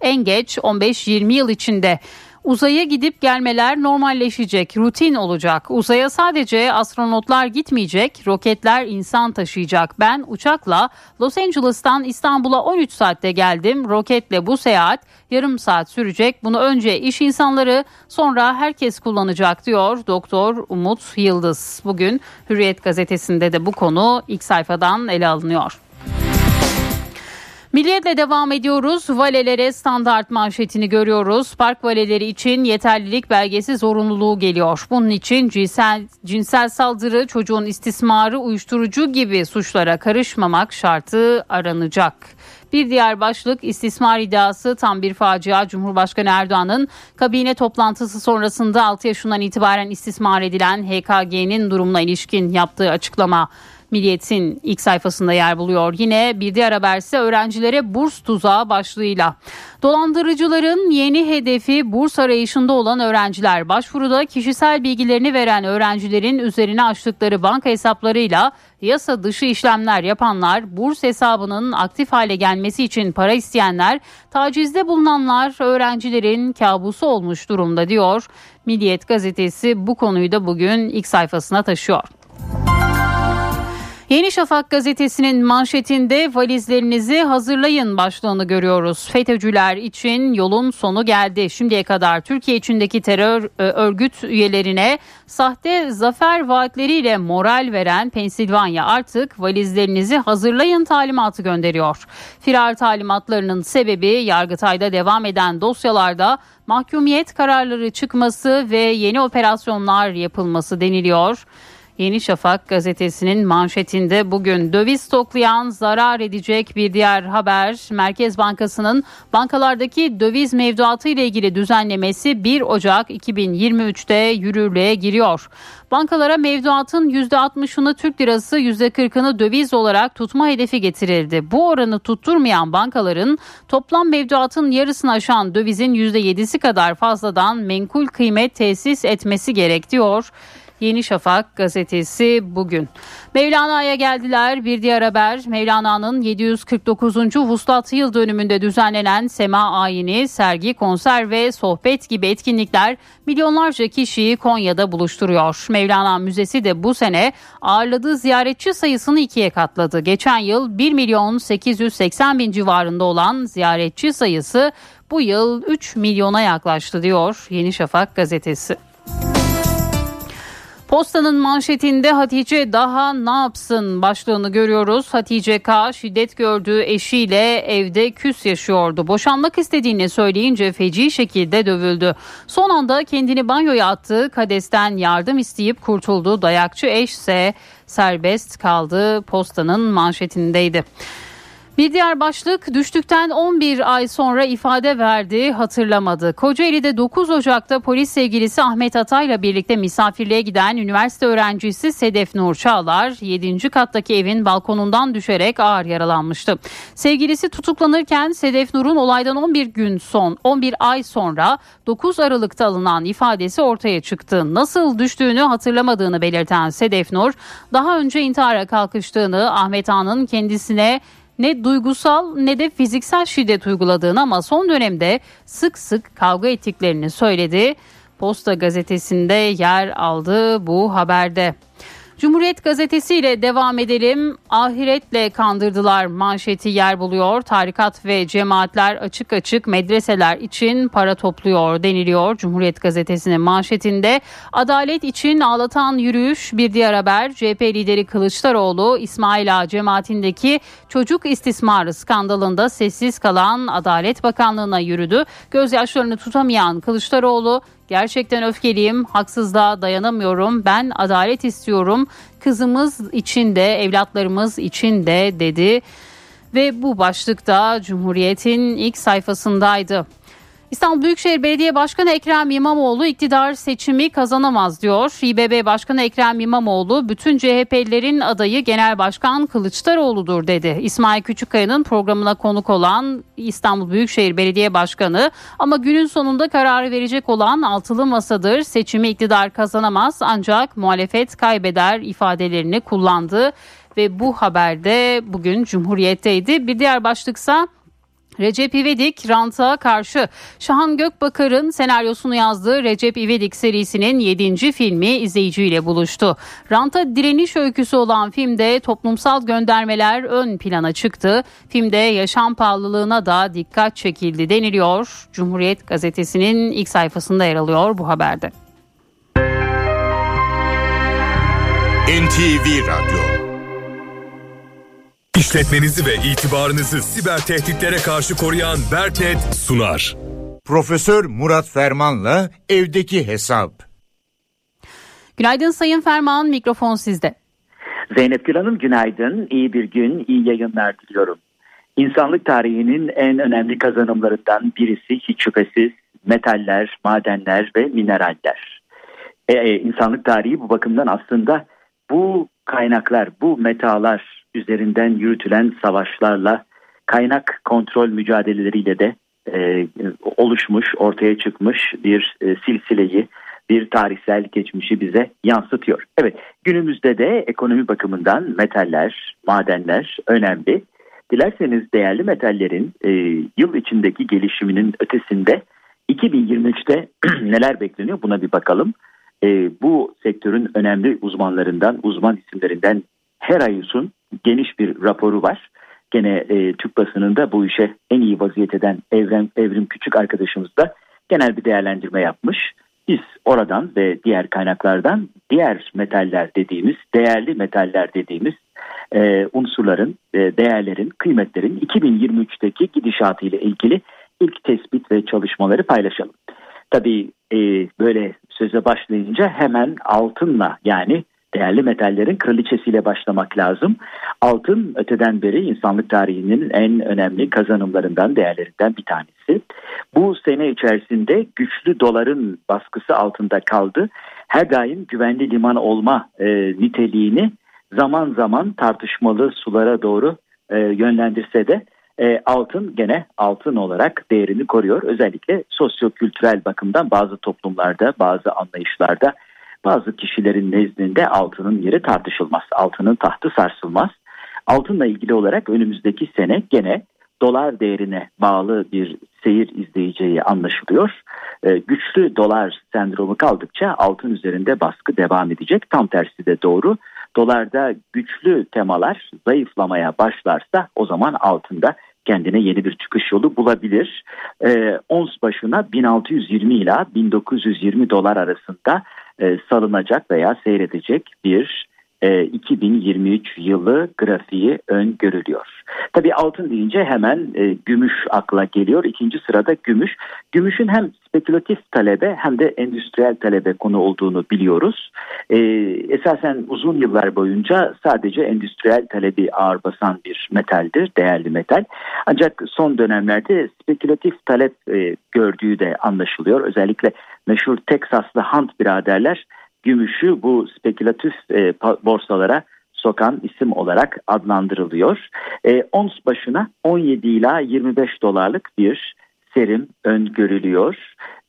En geç 15-20 yıl içinde Uzaya gidip gelmeler normalleşecek, rutin olacak. Uzaya sadece astronotlar gitmeyecek, roketler insan taşıyacak. Ben uçakla Los Angeles'tan İstanbul'a 13 saatte geldim. Roketle bu seyahat yarım saat sürecek. Bunu önce iş insanları sonra herkes kullanacak diyor Doktor Umut Yıldız. Bugün Hürriyet gazetesinde de bu konu ilk sayfadan ele alınıyor. Milliyetle devam ediyoruz. Valelere standart manşetini görüyoruz. Park valeleri için yeterlilik belgesi zorunluluğu geliyor. Bunun için cinsel, cinsel saldırı, çocuğun istismarı, uyuşturucu gibi suçlara karışmamak şartı aranacak. Bir diğer başlık istismar iddiası tam bir facia. Cumhurbaşkanı Erdoğan'ın kabine toplantısı sonrasında 6 yaşından itibaren istismar edilen HKG'nin durumuna ilişkin yaptığı açıklama. Milliyet'in ilk sayfasında yer buluyor. Yine bir diğer haber ise öğrencilere burs tuzağı başlığıyla. Dolandırıcıların yeni hedefi burs arayışında olan öğrenciler. Başvuruda kişisel bilgilerini veren öğrencilerin üzerine açtıkları banka hesaplarıyla yasa dışı işlemler yapanlar, burs hesabının aktif hale gelmesi için para isteyenler, tacizde bulunanlar öğrencilerin kabusu olmuş durumda diyor. Milliyet gazetesi bu konuyu da bugün ilk sayfasına taşıyor. Yeni Şafak gazetesinin manşetinde valizlerinizi hazırlayın başlığını görüyoruz. FETÖ'cüler için yolun sonu geldi. Şimdiye kadar Türkiye içindeki terör e, örgüt üyelerine sahte zafer vaatleriyle moral veren Pensilvanya artık valizlerinizi hazırlayın talimatı gönderiyor. Firar talimatlarının sebebi Yargıtay'da devam eden dosyalarda mahkumiyet kararları çıkması ve yeni operasyonlar yapılması deniliyor. Yeni Şafak gazetesinin manşetinde bugün döviz stoklayan zarar edecek bir diğer haber. Merkez Bankası'nın bankalardaki döviz mevduatı ile ilgili düzenlemesi 1 Ocak 2023'te yürürlüğe giriyor. Bankalara mevduatın %60'ını Türk lirası %40'ını döviz olarak tutma hedefi getirildi. Bu oranı tutturmayan bankaların toplam mevduatın yarısını aşan dövizin %7'si kadar fazladan menkul kıymet tesis etmesi gerek diyor. Yeni Şafak gazetesi bugün. Mevlana'ya geldiler bir diğer haber Mevlana'nın 749. Vuslat yıl dönümünde düzenlenen Sema Ayini, sergi, konser ve sohbet gibi etkinlikler milyonlarca kişiyi Konya'da buluşturuyor. Mevlana Müzesi de bu sene ağırladığı ziyaretçi sayısını ikiye katladı. Geçen yıl 1 milyon 880 bin civarında olan ziyaretçi sayısı bu yıl 3 milyona yaklaştı diyor Yeni Şafak gazetesi. Postanın manşetinde Hatice daha ne yapsın başlığını görüyoruz. Hatice K şiddet gördüğü eşiyle evde küs yaşıyordu. Boşanmak istediğini söyleyince feci şekilde dövüldü. Son anda kendini banyoya attı. Kadesten yardım isteyip kurtuldu. Dayakçı eş ise serbest kaldı. Postanın manşetindeydi. Bir diğer başlık düştükten 11 ay sonra ifade verdi hatırlamadı. Kocaeli'de 9 Ocak'ta polis sevgilisi Ahmet Atay'la birlikte misafirliğe giden üniversite öğrencisi Sedef Nur Çağlar 7. kattaki evin balkonundan düşerek ağır yaralanmıştı. Sevgilisi tutuklanırken Sedef Nur'un olaydan 11 gün son 11 ay sonra 9 Aralık'ta alınan ifadesi ortaya çıktı. Nasıl düştüğünü hatırlamadığını belirten Sedef Nur daha önce intihara kalkıştığını Ahmet Ağa'nın kendisine ne duygusal ne de fiziksel şiddet uyguladığını ama son dönemde sık sık kavga ettiklerini söyledi. Posta gazetesinde yer aldı bu haberde. Cumhuriyet Gazetesi ile devam edelim. Ahiretle kandırdılar manşeti yer buluyor. Tarikat ve cemaatler açık açık medreseler için para topluyor deniliyor. Cumhuriyet Gazetesi'nin manşetinde adalet için ağlatan yürüyüş bir diğer haber. CHP lideri Kılıçdaroğlu İsmail Ağa cemaatindeki çocuk istismarı skandalında sessiz kalan Adalet Bakanlığı'na yürüdü. Gözyaşlarını tutamayan Kılıçdaroğlu Gerçekten öfkeliyim, haksızlığa dayanamıyorum. Ben adalet istiyorum. Kızımız için de, evlatlarımız için de dedi. Ve bu başlıkta Cumhuriyet'in ilk sayfasındaydı. İstanbul Büyükşehir Belediye Başkanı Ekrem İmamoğlu iktidar seçimi kazanamaz diyor. İBB Başkanı Ekrem İmamoğlu bütün CHP'lilerin adayı Genel Başkan Kılıçdaroğlu'dur dedi. İsmail Küçükkaya'nın programına konuk olan İstanbul Büyükşehir Belediye Başkanı ama günün sonunda kararı verecek olan altılı masadır. Seçimi iktidar kazanamaz ancak muhalefet kaybeder ifadelerini kullandı ve bu haberde bugün Cumhuriyet'teydi. Bir diğer başlıksa Recep İvedik ranta karşı Şahan Gökbakar'ın senaryosunu yazdığı Recep İvedik serisinin 7. filmi izleyiciyle buluştu. Ranta direniş öyküsü olan filmde toplumsal göndermeler ön plana çıktı. Filmde yaşam pahalılığına da dikkat çekildi deniliyor. Cumhuriyet gazetesinin ilk sayfasında yer alıyor bu haberde. NTV Radyo İşletmenizi ve itibarınızı siber tehditlere karşı koruyan Berknet sunar. Profesör Murat Ferman'la evdeki hesap. Günaydın Sayın Ferman, mikrofon sizde. Zeynep Gül Hanım günaydın, iyi bir gün, iyi yayınlar diliyorum. İnsanlık tarihinin en önemli kazanımlarından birisi hiç şüphesiz metaller, madenler ve mineraller. Ee, insanlık tarihi bu bakımdan aslında bu kaynaklar, bu metalar üzerinden yürütülen savaşlarla kaynak kontrol mücadeleleriyle de e, oluşmuş, ortaya çıkmış bir e, silsileyi, bir tarihsel geçmişi bize yansıtıyor. Evet, günümüzde de ekonomi bakımından metaller, madenler önemli. Dilerseniz değerli metallerin e, yıl içindeki gelişiminin ötesinde 2023'te neler bekleniyor buna bir bakalım. E, bu sektörün önemli uzmanlarından, uzman isimlerinden her ayusun geniş bir raporu var. Gene e, Türk basınında bu işe en iyi vaziyet eden Evren, Evrim Küçük arkadaşımız da genel bir değerlendirme yapmış. Biz oradan ve diğer kaynaklardan diğer metaller dediğimiz, değerli metaller dediğimiz e, unsurların, e, değerlerin, kıymetlerin 2023'teki gidişatı ile ilgili ilk tespit ve çalışmaları paylaşalım. Tabii e, böyle söze başlayınca hemen altınla yani değerli metallerin kraliçesiyle başlamak lazım. Altın öteden beri insanlık tarihinin en önemli kazanımlarından, değerlerinden bir tanesi. Bu sene içerisinde güçlü doların baskısı altında kaldı. Her daim güvenli liman olma e, niteliğini zaman zaman tartışmalı sulara doğru e, yönlendirse de e, altın gene altın olarak değerini koruyor. Özellikle sosyo-kültürel bakımdan bazı toplumlarda, bazı anlayışlarda bazı kişilerin nezdinde altının yeri tartışılmaz. Altının tahtı sarsılmaz. Altınla ilgili olarak önümüzdeki sene gene dolar değerine bağlı bir seyir izleyeceği anlaşılıyor. Ee, güçlü dolar sendromu kaldıkça altın üzerinde baskı devam edecek. Tam tersi de doğru. Dolarda güçlü temalar zayıflamaya başlarsa o zaman altında kendine yeni bir çıkış yolu bulabilir. E, ons başına 1620 ila 1920 dolar arasında e, salınacak veya seyredecek bir 2023 yılı grafiği öngörülüyor. Tabii altın deyince hemen e, gümüş akla geliyor. İkinci sırada gümüş. Gümüşün hem spekülatif talebe hem de endüstriyel talebe konu olduğunu biliyoruz. E, esasen uzun yıllar boyunca sadece endüstriyel talebi ağır basan bir metaldir, değerli metal. Ancak son dönemlerde spekülatif talep e, gördüğü de anlaşılıyor. Özellikle meşhur Teksaslı Hunt biraderler gümüşü bu spekülatif e, borsalara sokan isim olarak adlandırılıyor. E, ons başına 17 ila 25 dolarlık bir serim öngörülüyor.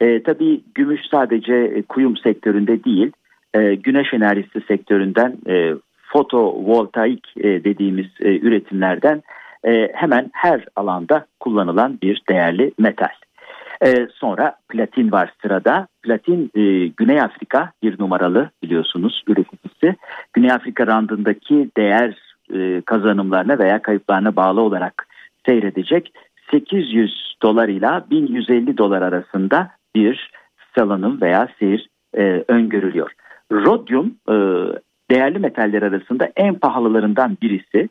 E, tabii gümüş sadece e, kuyum sektöründe değil, e, güneş enerjisi sektöründen e, fotovoltaik e, dediğimiz e, üretimlerden e, hemen her alanda kullanılan bir değerli metal. Ee, sonra platin var sırada. Platin e, Güney Afrika bir numaralı biliyorsunuz üreticisi. Güney Afrika randındaki değer e, kazanımlarına veya kayıplarına bağlı olarak seyredecek 800 dolar ile 1150 dolar arasında bir salınım veya seyir e, öngörülüyor. Rodyum e, değerli metaller arasında en pahalılarından birisi.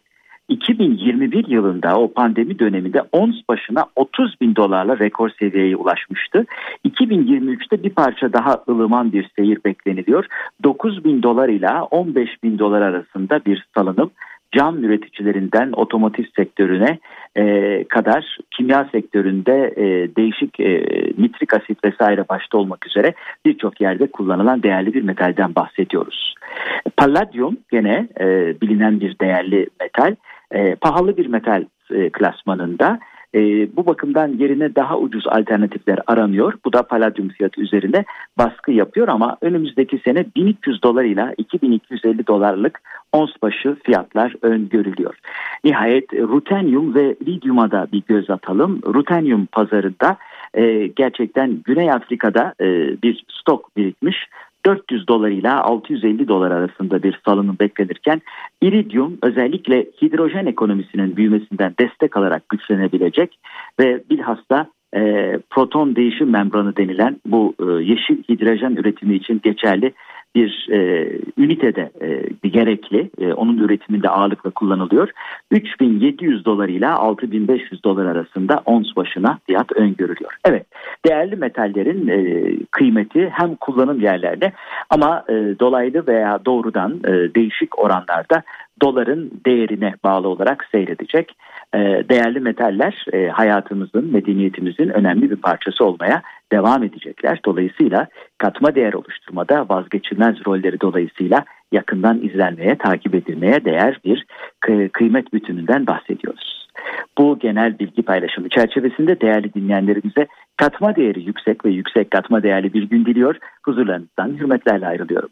2021 yılında o pandemi döneminde ons başına 30 bin dolarla rekor seviyeye ulaşmıştı. 2023'te bir parça daha ılıman bir seyir bekleniliyor. 9 bin dolar ile 15 bin dolar arasında bir salınım cam üreticilerinden otomotiv sektörüne e, kadar kimya sektöründe e, değişik e, nitrik asit vesaire başta olmak üzere birçok yerde kullanılan değerli bir metalden bahsediyoruz. Palladium gene e, bilinen bir değerli metal e, pahalı bir metal e, klasmanında. E, bu bakımdan yerine daha ucuz alternatifler aranıyor. Bu da paladyum fiyatı üzerine baskı yapıyor ama önümüzdeki sene 1300 dolar ile 2250 dolarlık ons başı fiyatlar öngörülüyor. Nihayet rutenyum ve lityuma da bir göz atalım. Rutenyum pazarında e, gerçekten Güney Afrika'da e, bir stok birikmiş. 400 dolar ile 650 dolar arasında bir salınım beklenirken iridium özellikle hidrojen ekonomisinin büyümesinden destek alarak güçlenebilecek ve bilhassa e, proton değişim membranı denilen bu e, yeşil hidrojen üretimi için geçerli bir e, ünitede e, gerekli. E, onun üretiminde ağırlıkla kullanılıyor. 3700 dolar ile 6500 dolar arasında ons başına fiyat öngörülüyor. Evet değerli metallerin e, kıymeti hem kullanım yerlerde ama e, dolaylı veya doğrudan e, değişik oranlarda doların değerine bağlı olarak seyredecek. E, değerli metaller e, hayatımızın, medeniyetimizin önemli bir parçası olmaya devam edecekler. Dolayısıyla katma değer oluşturmada vazgeçilmez rolleri dolayısıyla yakından izlenmeye, takip edilmeye değer bir kıymet bütününden bahsediyoruz. Bu genel bilgi paylaşımı çerçevesinde değerli dinleyenlerimize katma değeri yüksek ve yüksek katma değerli bir gün diliyor. Huzurlarınızdan hürmetlerle ayrılıyorum.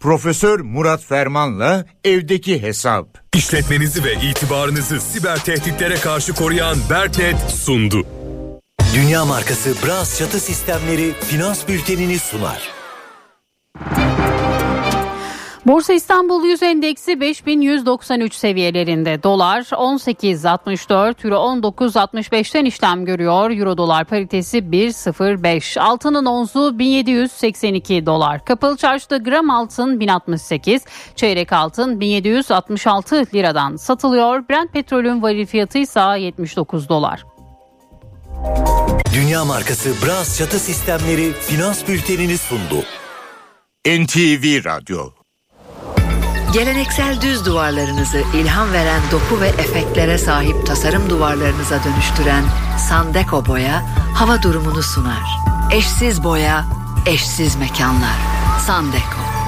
Profesör Murat Ferman'la evdeki hesap. İşletmenizi ve itibarınızı siber tehditlere karşı koruyan Berknet sundu. Dünya markası Bras çatı sistemleri finans bültenini sunar. Borsa İstanbul Yüz Endeksi 5193 seviyelerinde. Dolar 18.64, Euro 19.65'ten işlem görüyor. Euro dolar paritesi 1.05. Altının onzu 1782 dolar. Kapalı çarşıda gram altın 1068, çeyrek altın 1766 liradan satılıyor. Brent petrolün varil fiyatı ise 79 dolar. Dünya markası Bras çatı sistemleri finans bültenini sundu. NTV Radyo Geleneksel düz duvarlarınızı ilham veren doku ve efektlere sahip tasarım duvarlarınıza dönüştüren Sandeko Boya hava durumunu sunar. Eşsiz boya, eşsiz mekanlar. Sandeko.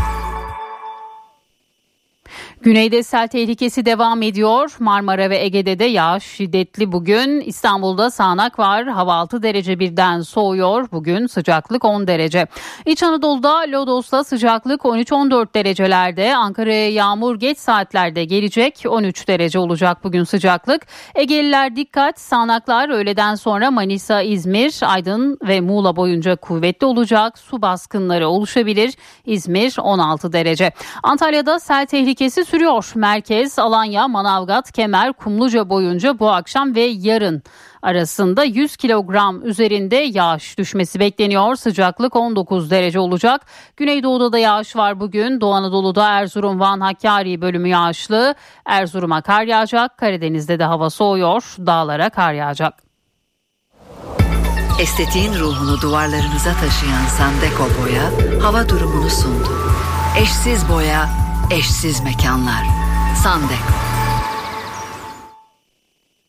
Güneyde sel tehlikesi devam ediyor. Marmara ve Ege'de de yağış şiddetli bugün. İstanbul'da sağanak var. Hava 6 derece birden soğuyor. Bugün sıcaklık 10 derece. İç Anadolu'da Lodos'ta sıcaklık 13-14 derecelerde. Ankara'ya yağmur geç saatlerde gelecek. 13 derece olacak bugün sıcaklık. Egeliler dikkat. Sağanaklar öğleden sonra Manisa, İzmir, Aydın ve Muğla boyunca kuvvetli olacak. Su baskınları oluşabilir. İzmir 16 derece. Antalya'da sel tehlikesi sürüyor. Merkez, Alanya, Manavgat, Kemer, Kumluca boyunca bu akşam ve yarın arasında 100 kilogram üzerinde yağış düşmesi bekleniyor. Sıcaklık 19 derece olacak. Güneydoğu'da da yağış var bugün. Doğu Anadolu'da Erzurum, Van, Hakkari bölümü yağışlı. Erzurum'a kar yağacak. Karadeniz'de de hava soğuyor. Dağlara kar yağacak. Estetiğin ruhunu duvarlarınıza taşıyan Sandeko Boya hava durumunu sundu. Eşsiz boya, eşsiz mekanlar. Sandeko.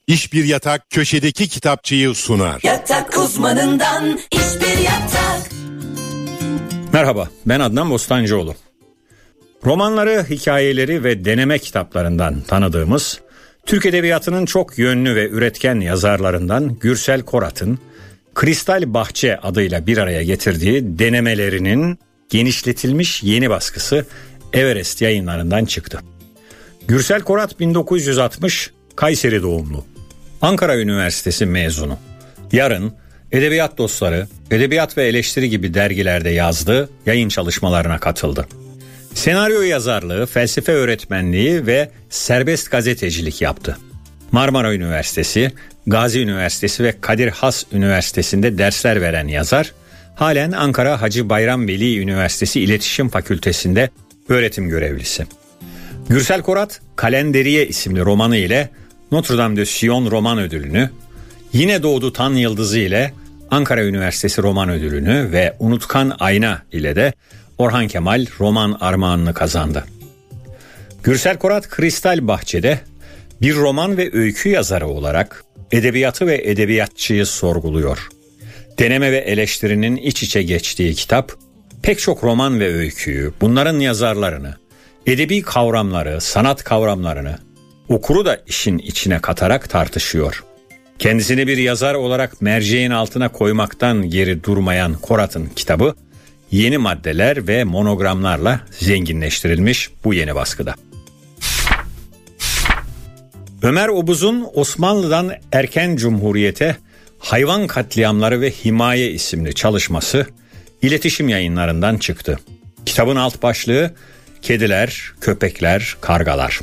İş bir yatak köşedeki kitapçıyı sunar. Yatak uzmanından iş bir yatak. Merhaba ben Adnan Bostancıoğlu. Romanları, hikayeleri ve deneme kitaplarından tanıdığımız Türk Edebiyatı'nın çok yönlü ve üretken yazarlarından Gürsel Korat'ın Kristal Bahçe adıyla bir araya getirdiği denemelerinin genişletilmiş yeni baskısı Everest yayınlarından çıktı. Gürsel Korat 1960 Kayseri doğumlu. Ankara Üniversitesi mezunu. Yarın Edebiyat Dostları, Edebiyat ve Eleştiri gibi dergilerde yazdığı yayın çalışmalarına katıldı. Senaryo yazarlığı, felsefe öğretmenliği ve serbest gazetecilik yaptı. Marmara Üniversitesi, Gazi Üniversitesi ve Kadir Has Üniversitesi'nde dersler veren yazar, halen Ankara Hacı Bayram Veli Üniversitesi İletişim Fakültesi'nde öğretim görevlisi. Gürsel Korat, Kalenderiye isimli romanı ile Notre Dame de Sion roman ödülünü, Yine Doğdu Tan Yıldızı ile Ankara Üniversitesi roman ödülünü ve Unutkan Ayna ile de Orhan Kemal roman armağanını kazandı. Gürsel Korat Kristal Bahçe'de bir roman ve öykü yazarı olarak edebiyatı ve edebiyatçıyı sorguluyor. Deneme ve eleştirinin iç içe geçtiği kitap pek çok roman ve öyküyü, bunların yazarlarını, edebi kavramları, sanat kavramlarını okuru da işin içine katarak tartışıyor. Kendisini bir yazar olarak merceğin altına koymaktan geri durmayan Korat'ın kitabı yeni maddeler ve monogramlarla zenginleştirilmiş bu yeni baskıda. Ömer Obuz'un Osmanlı'dan erken cumhuriyete hayvan katliamları ve himaye isimli çalışması iletişim yayınlarından çıktı. Kitabın alt başlığı Kediler, Köpekler, Kargalar.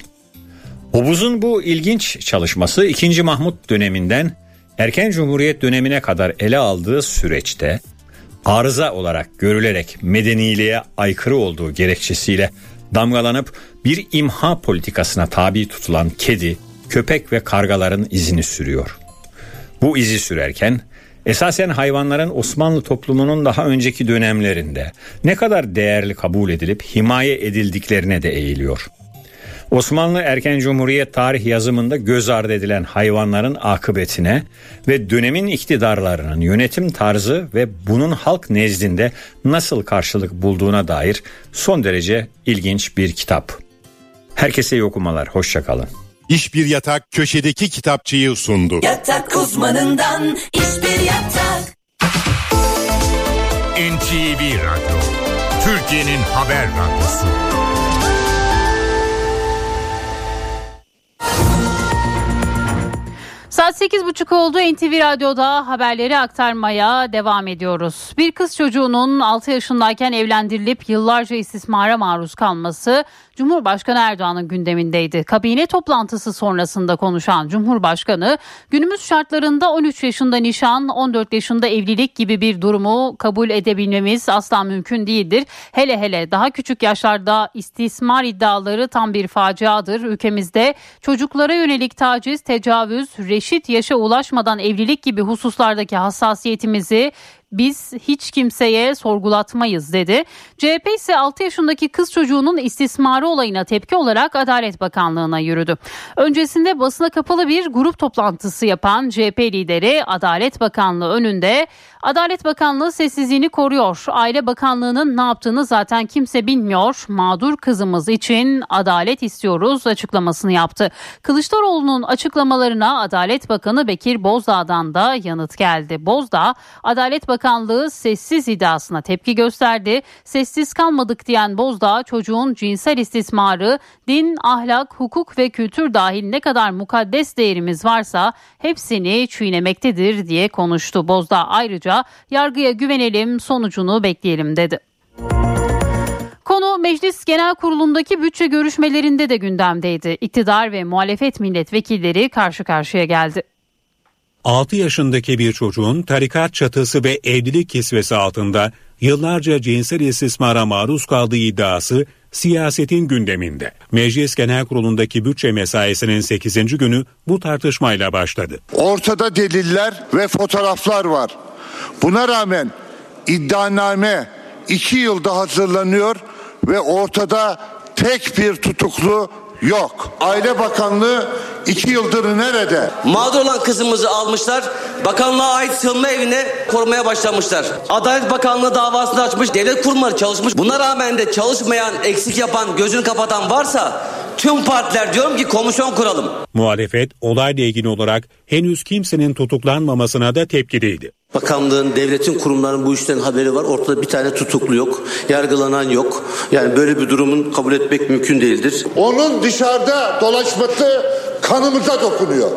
Obuz'un bu ilginç çalışması 2. Mahmut döneminden erken cumhuriyet dönemine kadar ele aldığı süreçte arıza olarak görülerek medeniliğe aykırı olduğu gerekçesiyle damgalanıp bir imha politikasına tabi tutulan kedi, köpek ve kargaların izini sürüyor. Bu izi sürerken esasen hayvanların Osmanlı toplumunun daha önceki dönemlerinde ne kadar değerli kabul edilip himaye edildiklerine de eğiliyor. Osmanlı erken cumhuriyet tarih yazımında göz ardı edilen hayvanların akıbetine ve dönemin iktidarlarının yönetim tarzı ve bunun halk nezdinde nasıl karşılık bulduğuna dair son derece ilginç bir kitap. Herkese iyi okumalar, hoşçakalın. İş Bir Yatak köşedeki kitapçıyı sundu. Yatak uzmanından iş NTV Radyo, Türkiye'nin haber radyosu. Saat 8.30 oldu. NTV Radyo'da haberleri aktarmaya devam ediyoruz. Bir kız çocuğunun 6 yaşındayken evlendirilip yıllarca istismara maruz kalması Cumhurbaşkanı Erdoğan'ın gündemindeydi. Kabine toplantısı sonrasında konuşan Cumhurbaşkanı günümüz şartlarında 13 yaşında nişan, 14 yaşında evlilik gibi bir durumu kabul edebilmemiz asla mümkün değildir. Hele hele daha küçük yaşlarda istismar iddiaları tam bir faciadır. Ülkemizde çocuklara yönelik taciz, tecavüz, reşit yaşa ulaşmadan evlilik gibi hususlardaki hassasiyetimizi biz hiç kimseye sorgulatmayız dedi. CHP ise 6 yaşındaki kız çocuğunun istismarı olayına tepki olarak Adalet Bakanlığı'na yürüdü. Öncesinde basına kapalı bir grup toplantısı yapan CHP lideri Adalet Bakanlığı önünde Adalet Bakanlığı sessizliğini koruyor. Aile Bakanlığı'nın ne yaptığını zaten kimse bilmiyor. Mağdur kızımız için adalet istiyoruz açıklamasını yaptı. Kılıçdaroğlu'nun açıklamalarına Adalet Bakanı Bekir Bozdağ'dan da yanıt geldi. Bozdağ, Adalet Bakanlığı sessiz iddiasına tepki gösterdi. Sessiz kalmadık diyen Bozdağ, çocuğun cinsel istismarı, din, ahlak, hukuk ve kültür dahil ne kadar mukaddes değerimiz varsa hepsini çiğnemektedir diye konuştu. Bozdağ ayrıca yargıya güvenelim sonucunu bekleyelim dedi. Konu Meclis Genel Kurulu'ndaki bütçe görüşmelerinde de gündemdeydi. İktidar ve muhalefet milletvekilleri karşı karşıya geldi. 6 yaşındaki bir çocuğun tarikat çatısı ve evlilik kisvesi altında yıllarca cinsel istismara maruz kaldığı iddiası siyasetin gündeminde. Meclis Genel Kurulu'ndaki bütçe mesaisinin 8. günü bu tartışmayla başladı. Ortada deliller ve fotoğraflar var. Buna rağmen iddianame iki yılda hazırlanıyor ve ortada tek bir tutuklu yok. Aile Bakanlığı iki yıldır nerede? Mağdur olan kızımızı almışlar. Bakanlığa ait sığınma evine korumaya başlamışlar. Adalet Bakanlığı davasını açmış. Devlet kurumları çalışmış. Buna rağmen de çalışmayan, eksik yapan, gözünü kapatan varsa tüm partiler diyorum ki komisyon kuralım. Muhalefet olayla ilgili olarak henüz kimsenin tutuklanmamasına da tepkiliydi. Bakanlığın, devletin kurumlarının bu işten haberi var. Ortada bir tane tutuklu yok. Yargılanan yok. Yani böyle bir durumun kabul etmek mümkün değildir. Onun dışarıda dolaşması kanımıza dokunuyor.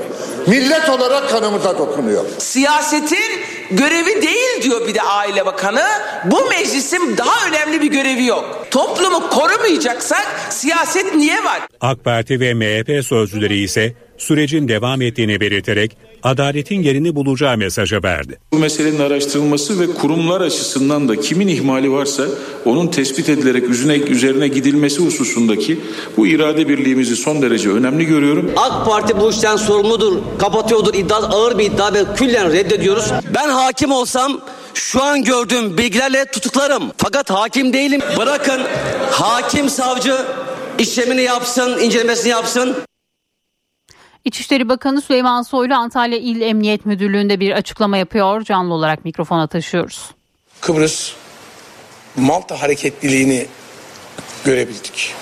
Millet olarak kanımıza dokunuyor. Siyasetin görevi değil diyor bir de Aile Bakanı. Bu meclisin daha önemli bir görevi yok. Toplumu korumayacaksak siyaset niye var? AK Parti ve MHP sözcüleri ise sürecin devam ettiğini belirterek adaletin yerini bulacağı mesajı verdi. Bu meselenin araştırılması ve kurumlar açısından da kimin ihmali varsa onun tespit edilerek üzerine, üzerine gidilmesi hususundaki bu irade birliğimizi son derece önemli görüyorum. AK Parti bu işten sorumludur, kapatıyordur iddia ağır bir iddia ve küllen reddediyoruz. Ben hakim olsam şu an gördüğüm bilgilerle tutuklarım. Fakat hakim değilim. Bırakın hakim savcı işlemini yapsın, incelemesini yapsın. İçişleri Bakanı Süleyman Soylu Antalya İl Emniyet Müdürlüğü'nde bir açıklama yapıyor. Canlı olarak mikrofona taşıyoruz. Kıbrıs Malta hareketliliğini görebildik.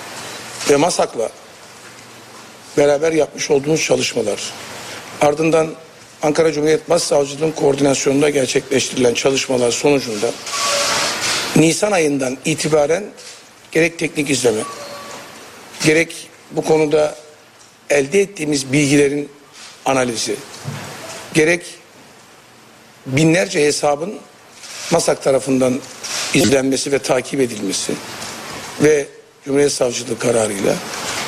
Ve Masak'la beraber yapmış olduğumuz çalışmalar ardından Ankara Cumhuriyet Başsavcılığı'nın koordinasyonunda gerçekleştirilen çalışmalar sonucunda Nisan ayından itibaren gerek teknik izleme gerek bu konuda elde ettiğimiz bilgilerin analizi gerek binlerce hesabın MASAK tarafından izlenmesi ve takip edilmesi ve Cumhuriyet Savcılığı kararıyla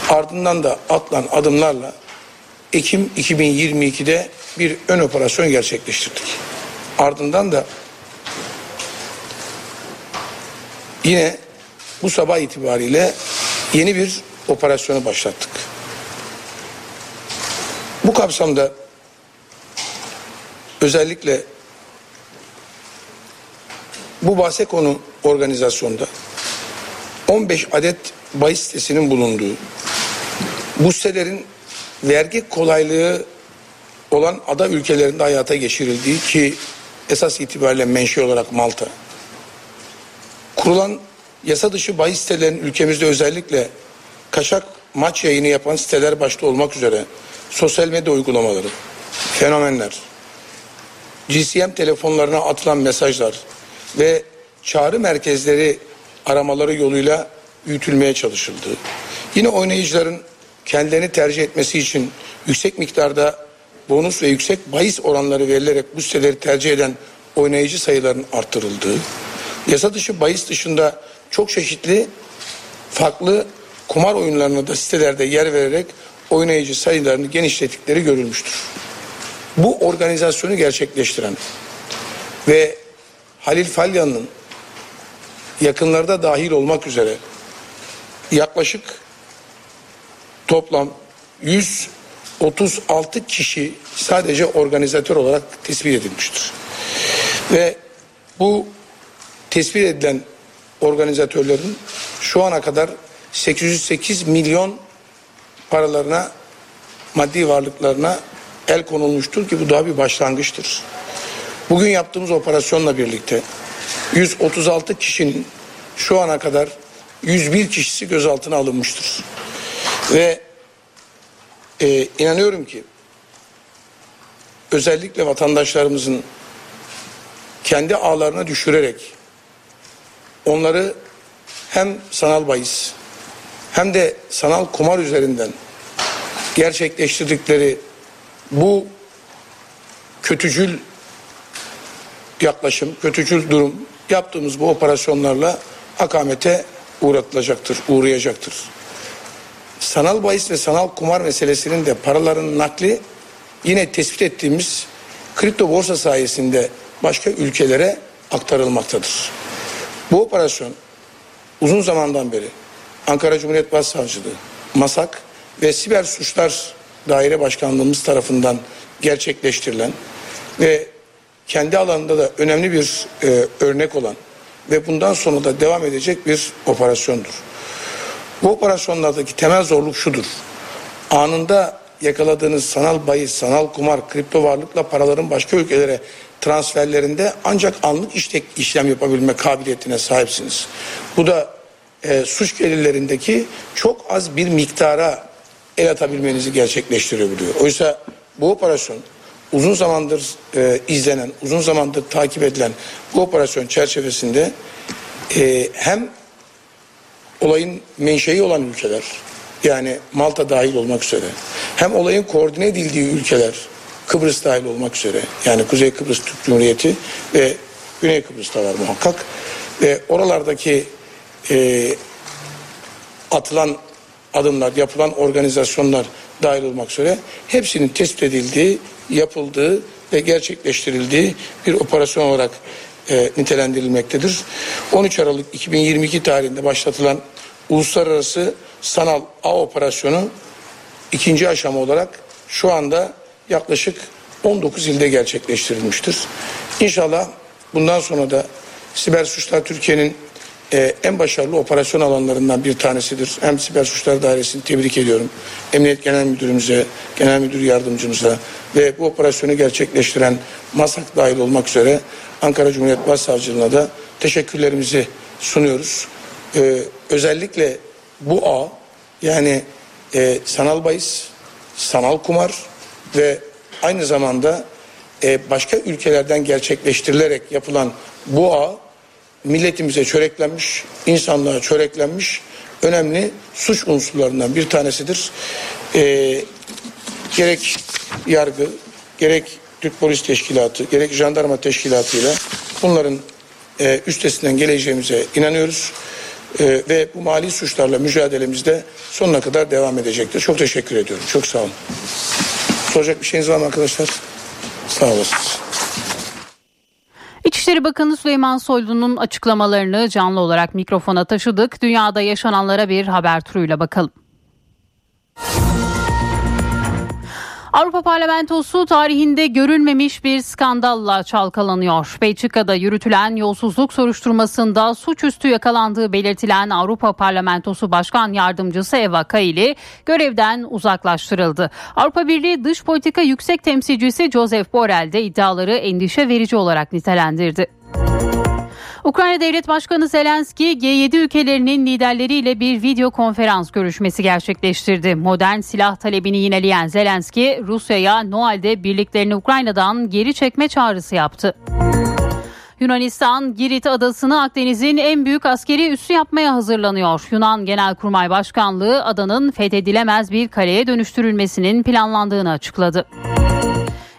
ardından da atılan adımlarla Ekim 2022'de bir ön operasyon gerçekleştirdik. Ardından da yine bu sabah itibariyle yeni bir operasyonu başlattık. Kapsamda özellikle bu bahse konu organizasyonda 15 adet bahis sitesinin bulunduğu Bu sitelerin vergi kolaylığı olan ada ülkelerinde hayata geçirildiği ki esas itibariyle menşe olarak Malta. Kurulan yasa dışı bahis sitelerinin ülkemizde özellikle kaçak maç yayını yapan siteler başta olmak üzere sosyal medya uygulamaları, fenomenler, GSM telefonlarına atılan mesajlar ve çağrı merkezleri aramaları yoluyla büyütülmeye çalışıldı. Yine oynayıcıların kendilerini tercih etmesi için yüksek miktarda bonus ve yüksek bahis oranları verilerek bu siteleri tercih eden oynayıcı sayılarının arttırıldığı, yasa dışı bahis dışında çok çeşitli farklı kumar oyunlarına da sitelerde yer vererek oynayıcı sayılarını genişlettikleri görülmüştür. Bu organizasyonu gerçekleştiren ve Halil Falyan'ın yakınlarda dahil olmak üzere yaklaşık toplam 136 kişi sadece organizatör olarak tespit edilmiştir. Ve bu tespit edilen organizatörlerin şu ana kadar 808 milyon paralarına maddi varlıklarına el konulmuştur ki bu daha bir başlangıçtır. Bugün yaptığımız operasyonla birlikte 136 kişinin şu ana kadar 101 kişisi gözaltına alınmıştır. Ve e, inanıyorum ki özellikle vatandaşlarımızın kendi ağlarına düşürerek onları hem sanal bahis hem de sanal kumar üzerinden gerçekleştirdikleri bu kötücül yaklaşım, kötücül durum yaptığımız bu operasyonlarla akamete uğratılacaktır, uğrayacaktır. Sanal bahis ve sanal kumar meselesinin de paraların nakli yine tespit ettiğimiz kripto borsa sayesinde başka ülkelere aktarılmaktadır. Bu operasyon uzun zamandan beri Ankara Cumhuriyet Başsavcılığı, MASAK ve Siber Suçlar Daire Başkanlığımız tarafından gerçekleştirilen ve kendi alanında da önemli bir e, örnek olan ve bundan sonra da devam edecek bir operasyondur. Bu operasyonlardaki temel zorluk şudur. Anında yakaladığınız sanal bahis, sanal kumar, kripto varlıkla paraların başka ülkelere transferlerinde ancak anlık işlek, işlem yapabilme kabiliyetine sahipsiniz. Bu da e, suç gelirlerindeki çok az bir miktara el atabilmenizi gerçekleştirebiliyor. Oysa bu operasyon uzun zamandır e, izlenen, uzun zamandır takip edilen bu operasyon çerçevesinde e, hem olayın menşei olan ülkeler yani Malta dahil olmak üzere hem olayın koordine edildiği ülkeler Kıbrıs dahil olmak üzere yani Kuzey Kıbrıs Türk Cumhuriyeti ve Güney Kıbrıs'ta var muhakkak ve oralardaki e, atılan adımlar, yapılan organizasyonlar dahil olmak üzere hepsinin tespit edildiği, yapıldığı ve gerçekleştirildiği bir operasyon olarak e, nitelendirilmektedir. 13 Aralık 2022 tarihinde başlatılan uluslararası sanal ağ operasyonu ikinci aşama olarak şu anda yaklaşık 19 ilde gerçekleştirilmiştir. İnşallah bundan sonra da Siber Suçlar Türkiye'nin e, en başarılı operasyon alanlarından bir tanesidir. Hem Siber Suçlar Dairesi'ni tebrik ediyorum. Emniyet Genel Müdürümüze, Genel Müdür Yardımcımıza ve bu operasyonu gerçekleştiren MASAK dahil olmak üzere Ankara Cumhuriyet Başsavcılığına da teşekkürlerimizi sunuyoruz. Ee, özellikle bu ağ yani e, sanal bahis, sanal kumar ve aynı zamanda e, başka ülkelerden gerçekleştirilerek yapılan bu ağ milletimize çöreklenmiş, insanlığa çöreklenmiş önemli suç unsurlarından bir tanesidir. Ee, gerek yargı, gerek Türk Polis Teşkilatı, gerek jandarma teşkilatıyla bunların e, üstesinden geleceğimize inanıyoruz. E, ve bu mali suçlarla mücadelemizde sonuna kadar devam edecektir. Çok teşekkür ediyorum. Çok sağ olun. Soracak bir şeyiniz var mı arkadaşlar? Sağ olasınız. İçişleri Bakanı Süleyman Soylu'nun açıklamalarını canlı olarak mikrofona taşıdık. Dünyada yaşananlara bir haber turuyla bakalım. Avrupa Parlamentosu tarihinde görülmemiş bir skandalla çalkalanıyor. Belçika'da yürütülen yolsuzluk soruşturmasında suçüstü yakalandığı belirtilen Avrupa Parlamentosu Başkan Yardımcısı Eva Kaili görevden uzaklaştırıldı. Avrupa Birliği Dış Politika Yüksek Temsilcisi Joseph Borrell de iddiaları endişe verici olarak nitelendirdi. Ukrayna Devlet Başkanı Zelenski G7 ülkelerinin liderleriyle bir video konferans görüşmesi gerçekleştirdi. Modern silah talebini yineleyen Zelenski Rusya'ya Noel'de birliklerini Ukrayna'dan geri çekme çağrısı yaptı. Yunanistan Girit adasını Akdeniz'in en büyük askeri üssü yapmaya hazırlanıyor. Yunan Genelkurmay Başkanlığı adanın fethedilemez bir kaleye dönüştürülmesinin planlandığını açıkladı.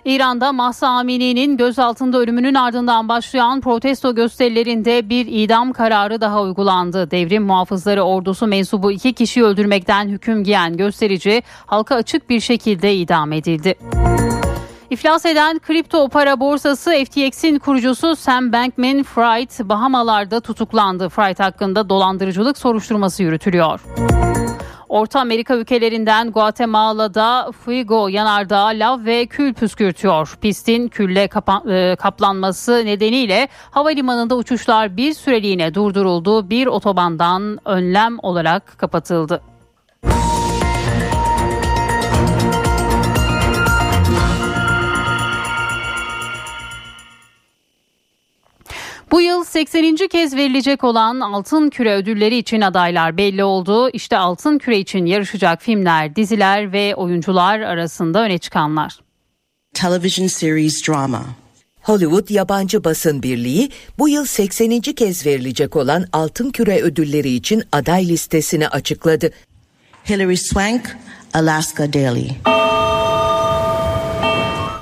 İran'da Mahsa Amini'nin gözaltında ölümünün ardından başlayan protesto gösterilerinde bir idam kararı daha uygulandı. Devrim muhafızları ordusu mensubu iki kişiyi öldürmekten hüküm giyen gösterici halka açık bir şekilde idam edildi. İflas eden kripto para borsası FTX'in kurucusu Sam Bankman-Fried Bahamalar'da tutuklandı. Fried hakkında dolandırıcılık soruşturması yürütülüyor. Orta Amerika ülkelerinden Guatemala'da Fuego yanardağı lav ve kül püskürtüyor. Pistin külle kapa- e, kaplanması nedeniyle havalimanında uçuşlar bir süreliğine durduruldu. Bir otobandan önlem olarak kapatıldı. Bu yıl 80. kez verilecek olan Altın Küre ödülleri için adaylar belli oldu. İşte Altın Küre için yarışacak filmler, diziler ve oyuncular arasında öne çıkanlar. Television series drama. Hollywood Yabancı Basın Birliği bu yıl 80. kez verilecek olan Altın Küre ödülleri için aday listesini açıkladı. Hilary Swank, Alaska Daily.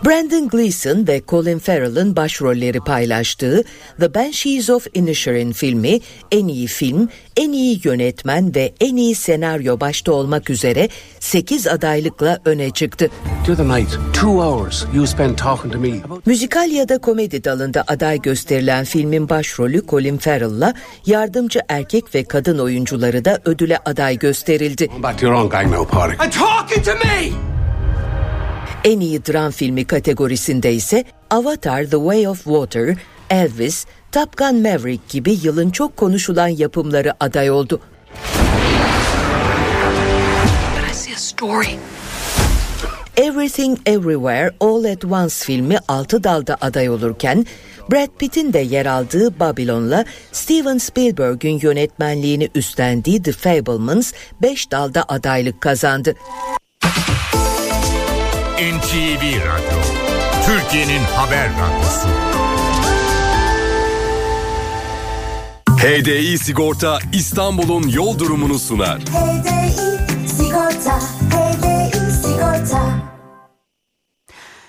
Brandon Gleeson ve Colin Farrell'ın başrolleri paylaştığı The Banshees of Inisherin filmi en iyi film, en iyi yönetmen ve en iyi senaryo başta olmak üzere 8 adaylıkla öne çıktı. Talking to me. Müzikal ya da komedi dalında aday gösterilen filmin başrolü Colin Farrell'la yardımcı erkek ve kadın oyuncuları da ödüle aday gösterildi. En iyi dram filmi kategorisinde ise Avatar The Way of Water, Elvis, Top Gun Maverick gibi yılın çok konuşulan yapımları aday oldu. Everything Everywhere All at Once filmi 6 dalda aday olurken Brad Pitt'in de yer aldığı Babylon'la Steven Spielberg'ün yönetmenliğini üstlendiği The Fablemans 5 dalda adaylık kazandı. NTV Radyo, Türkiye'nin haber radyosu. HDI Sigorta İstanbul'un yol durumunu sunar. HDI sigorta, HDI sigorta.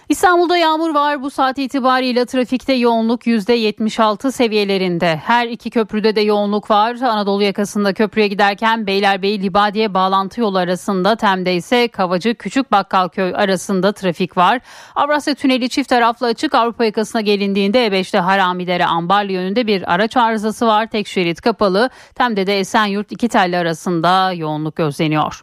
İstanbul'da yağmur var. Bu saat itibariyle trafikte yoğunluk %76 seviyelerinde. Her iki köprüde de yoğunluk var. Anadolu yakasında köprüye giderken Beylerbeyi Libadiye bağlantı yolu arasında Tem'de ise Kavacı Küçük Bakkalköy arasında trafik var. Avrasya Tüneli çift taraflı açık Avrupa yakasına gelindiğinde E5'te Haramidere Ambarlı yönünde bir araç arızası var. Tek şerit kapalı. Tem'de de Esenyurt iki telli arasında yoğunluk gözleniyor.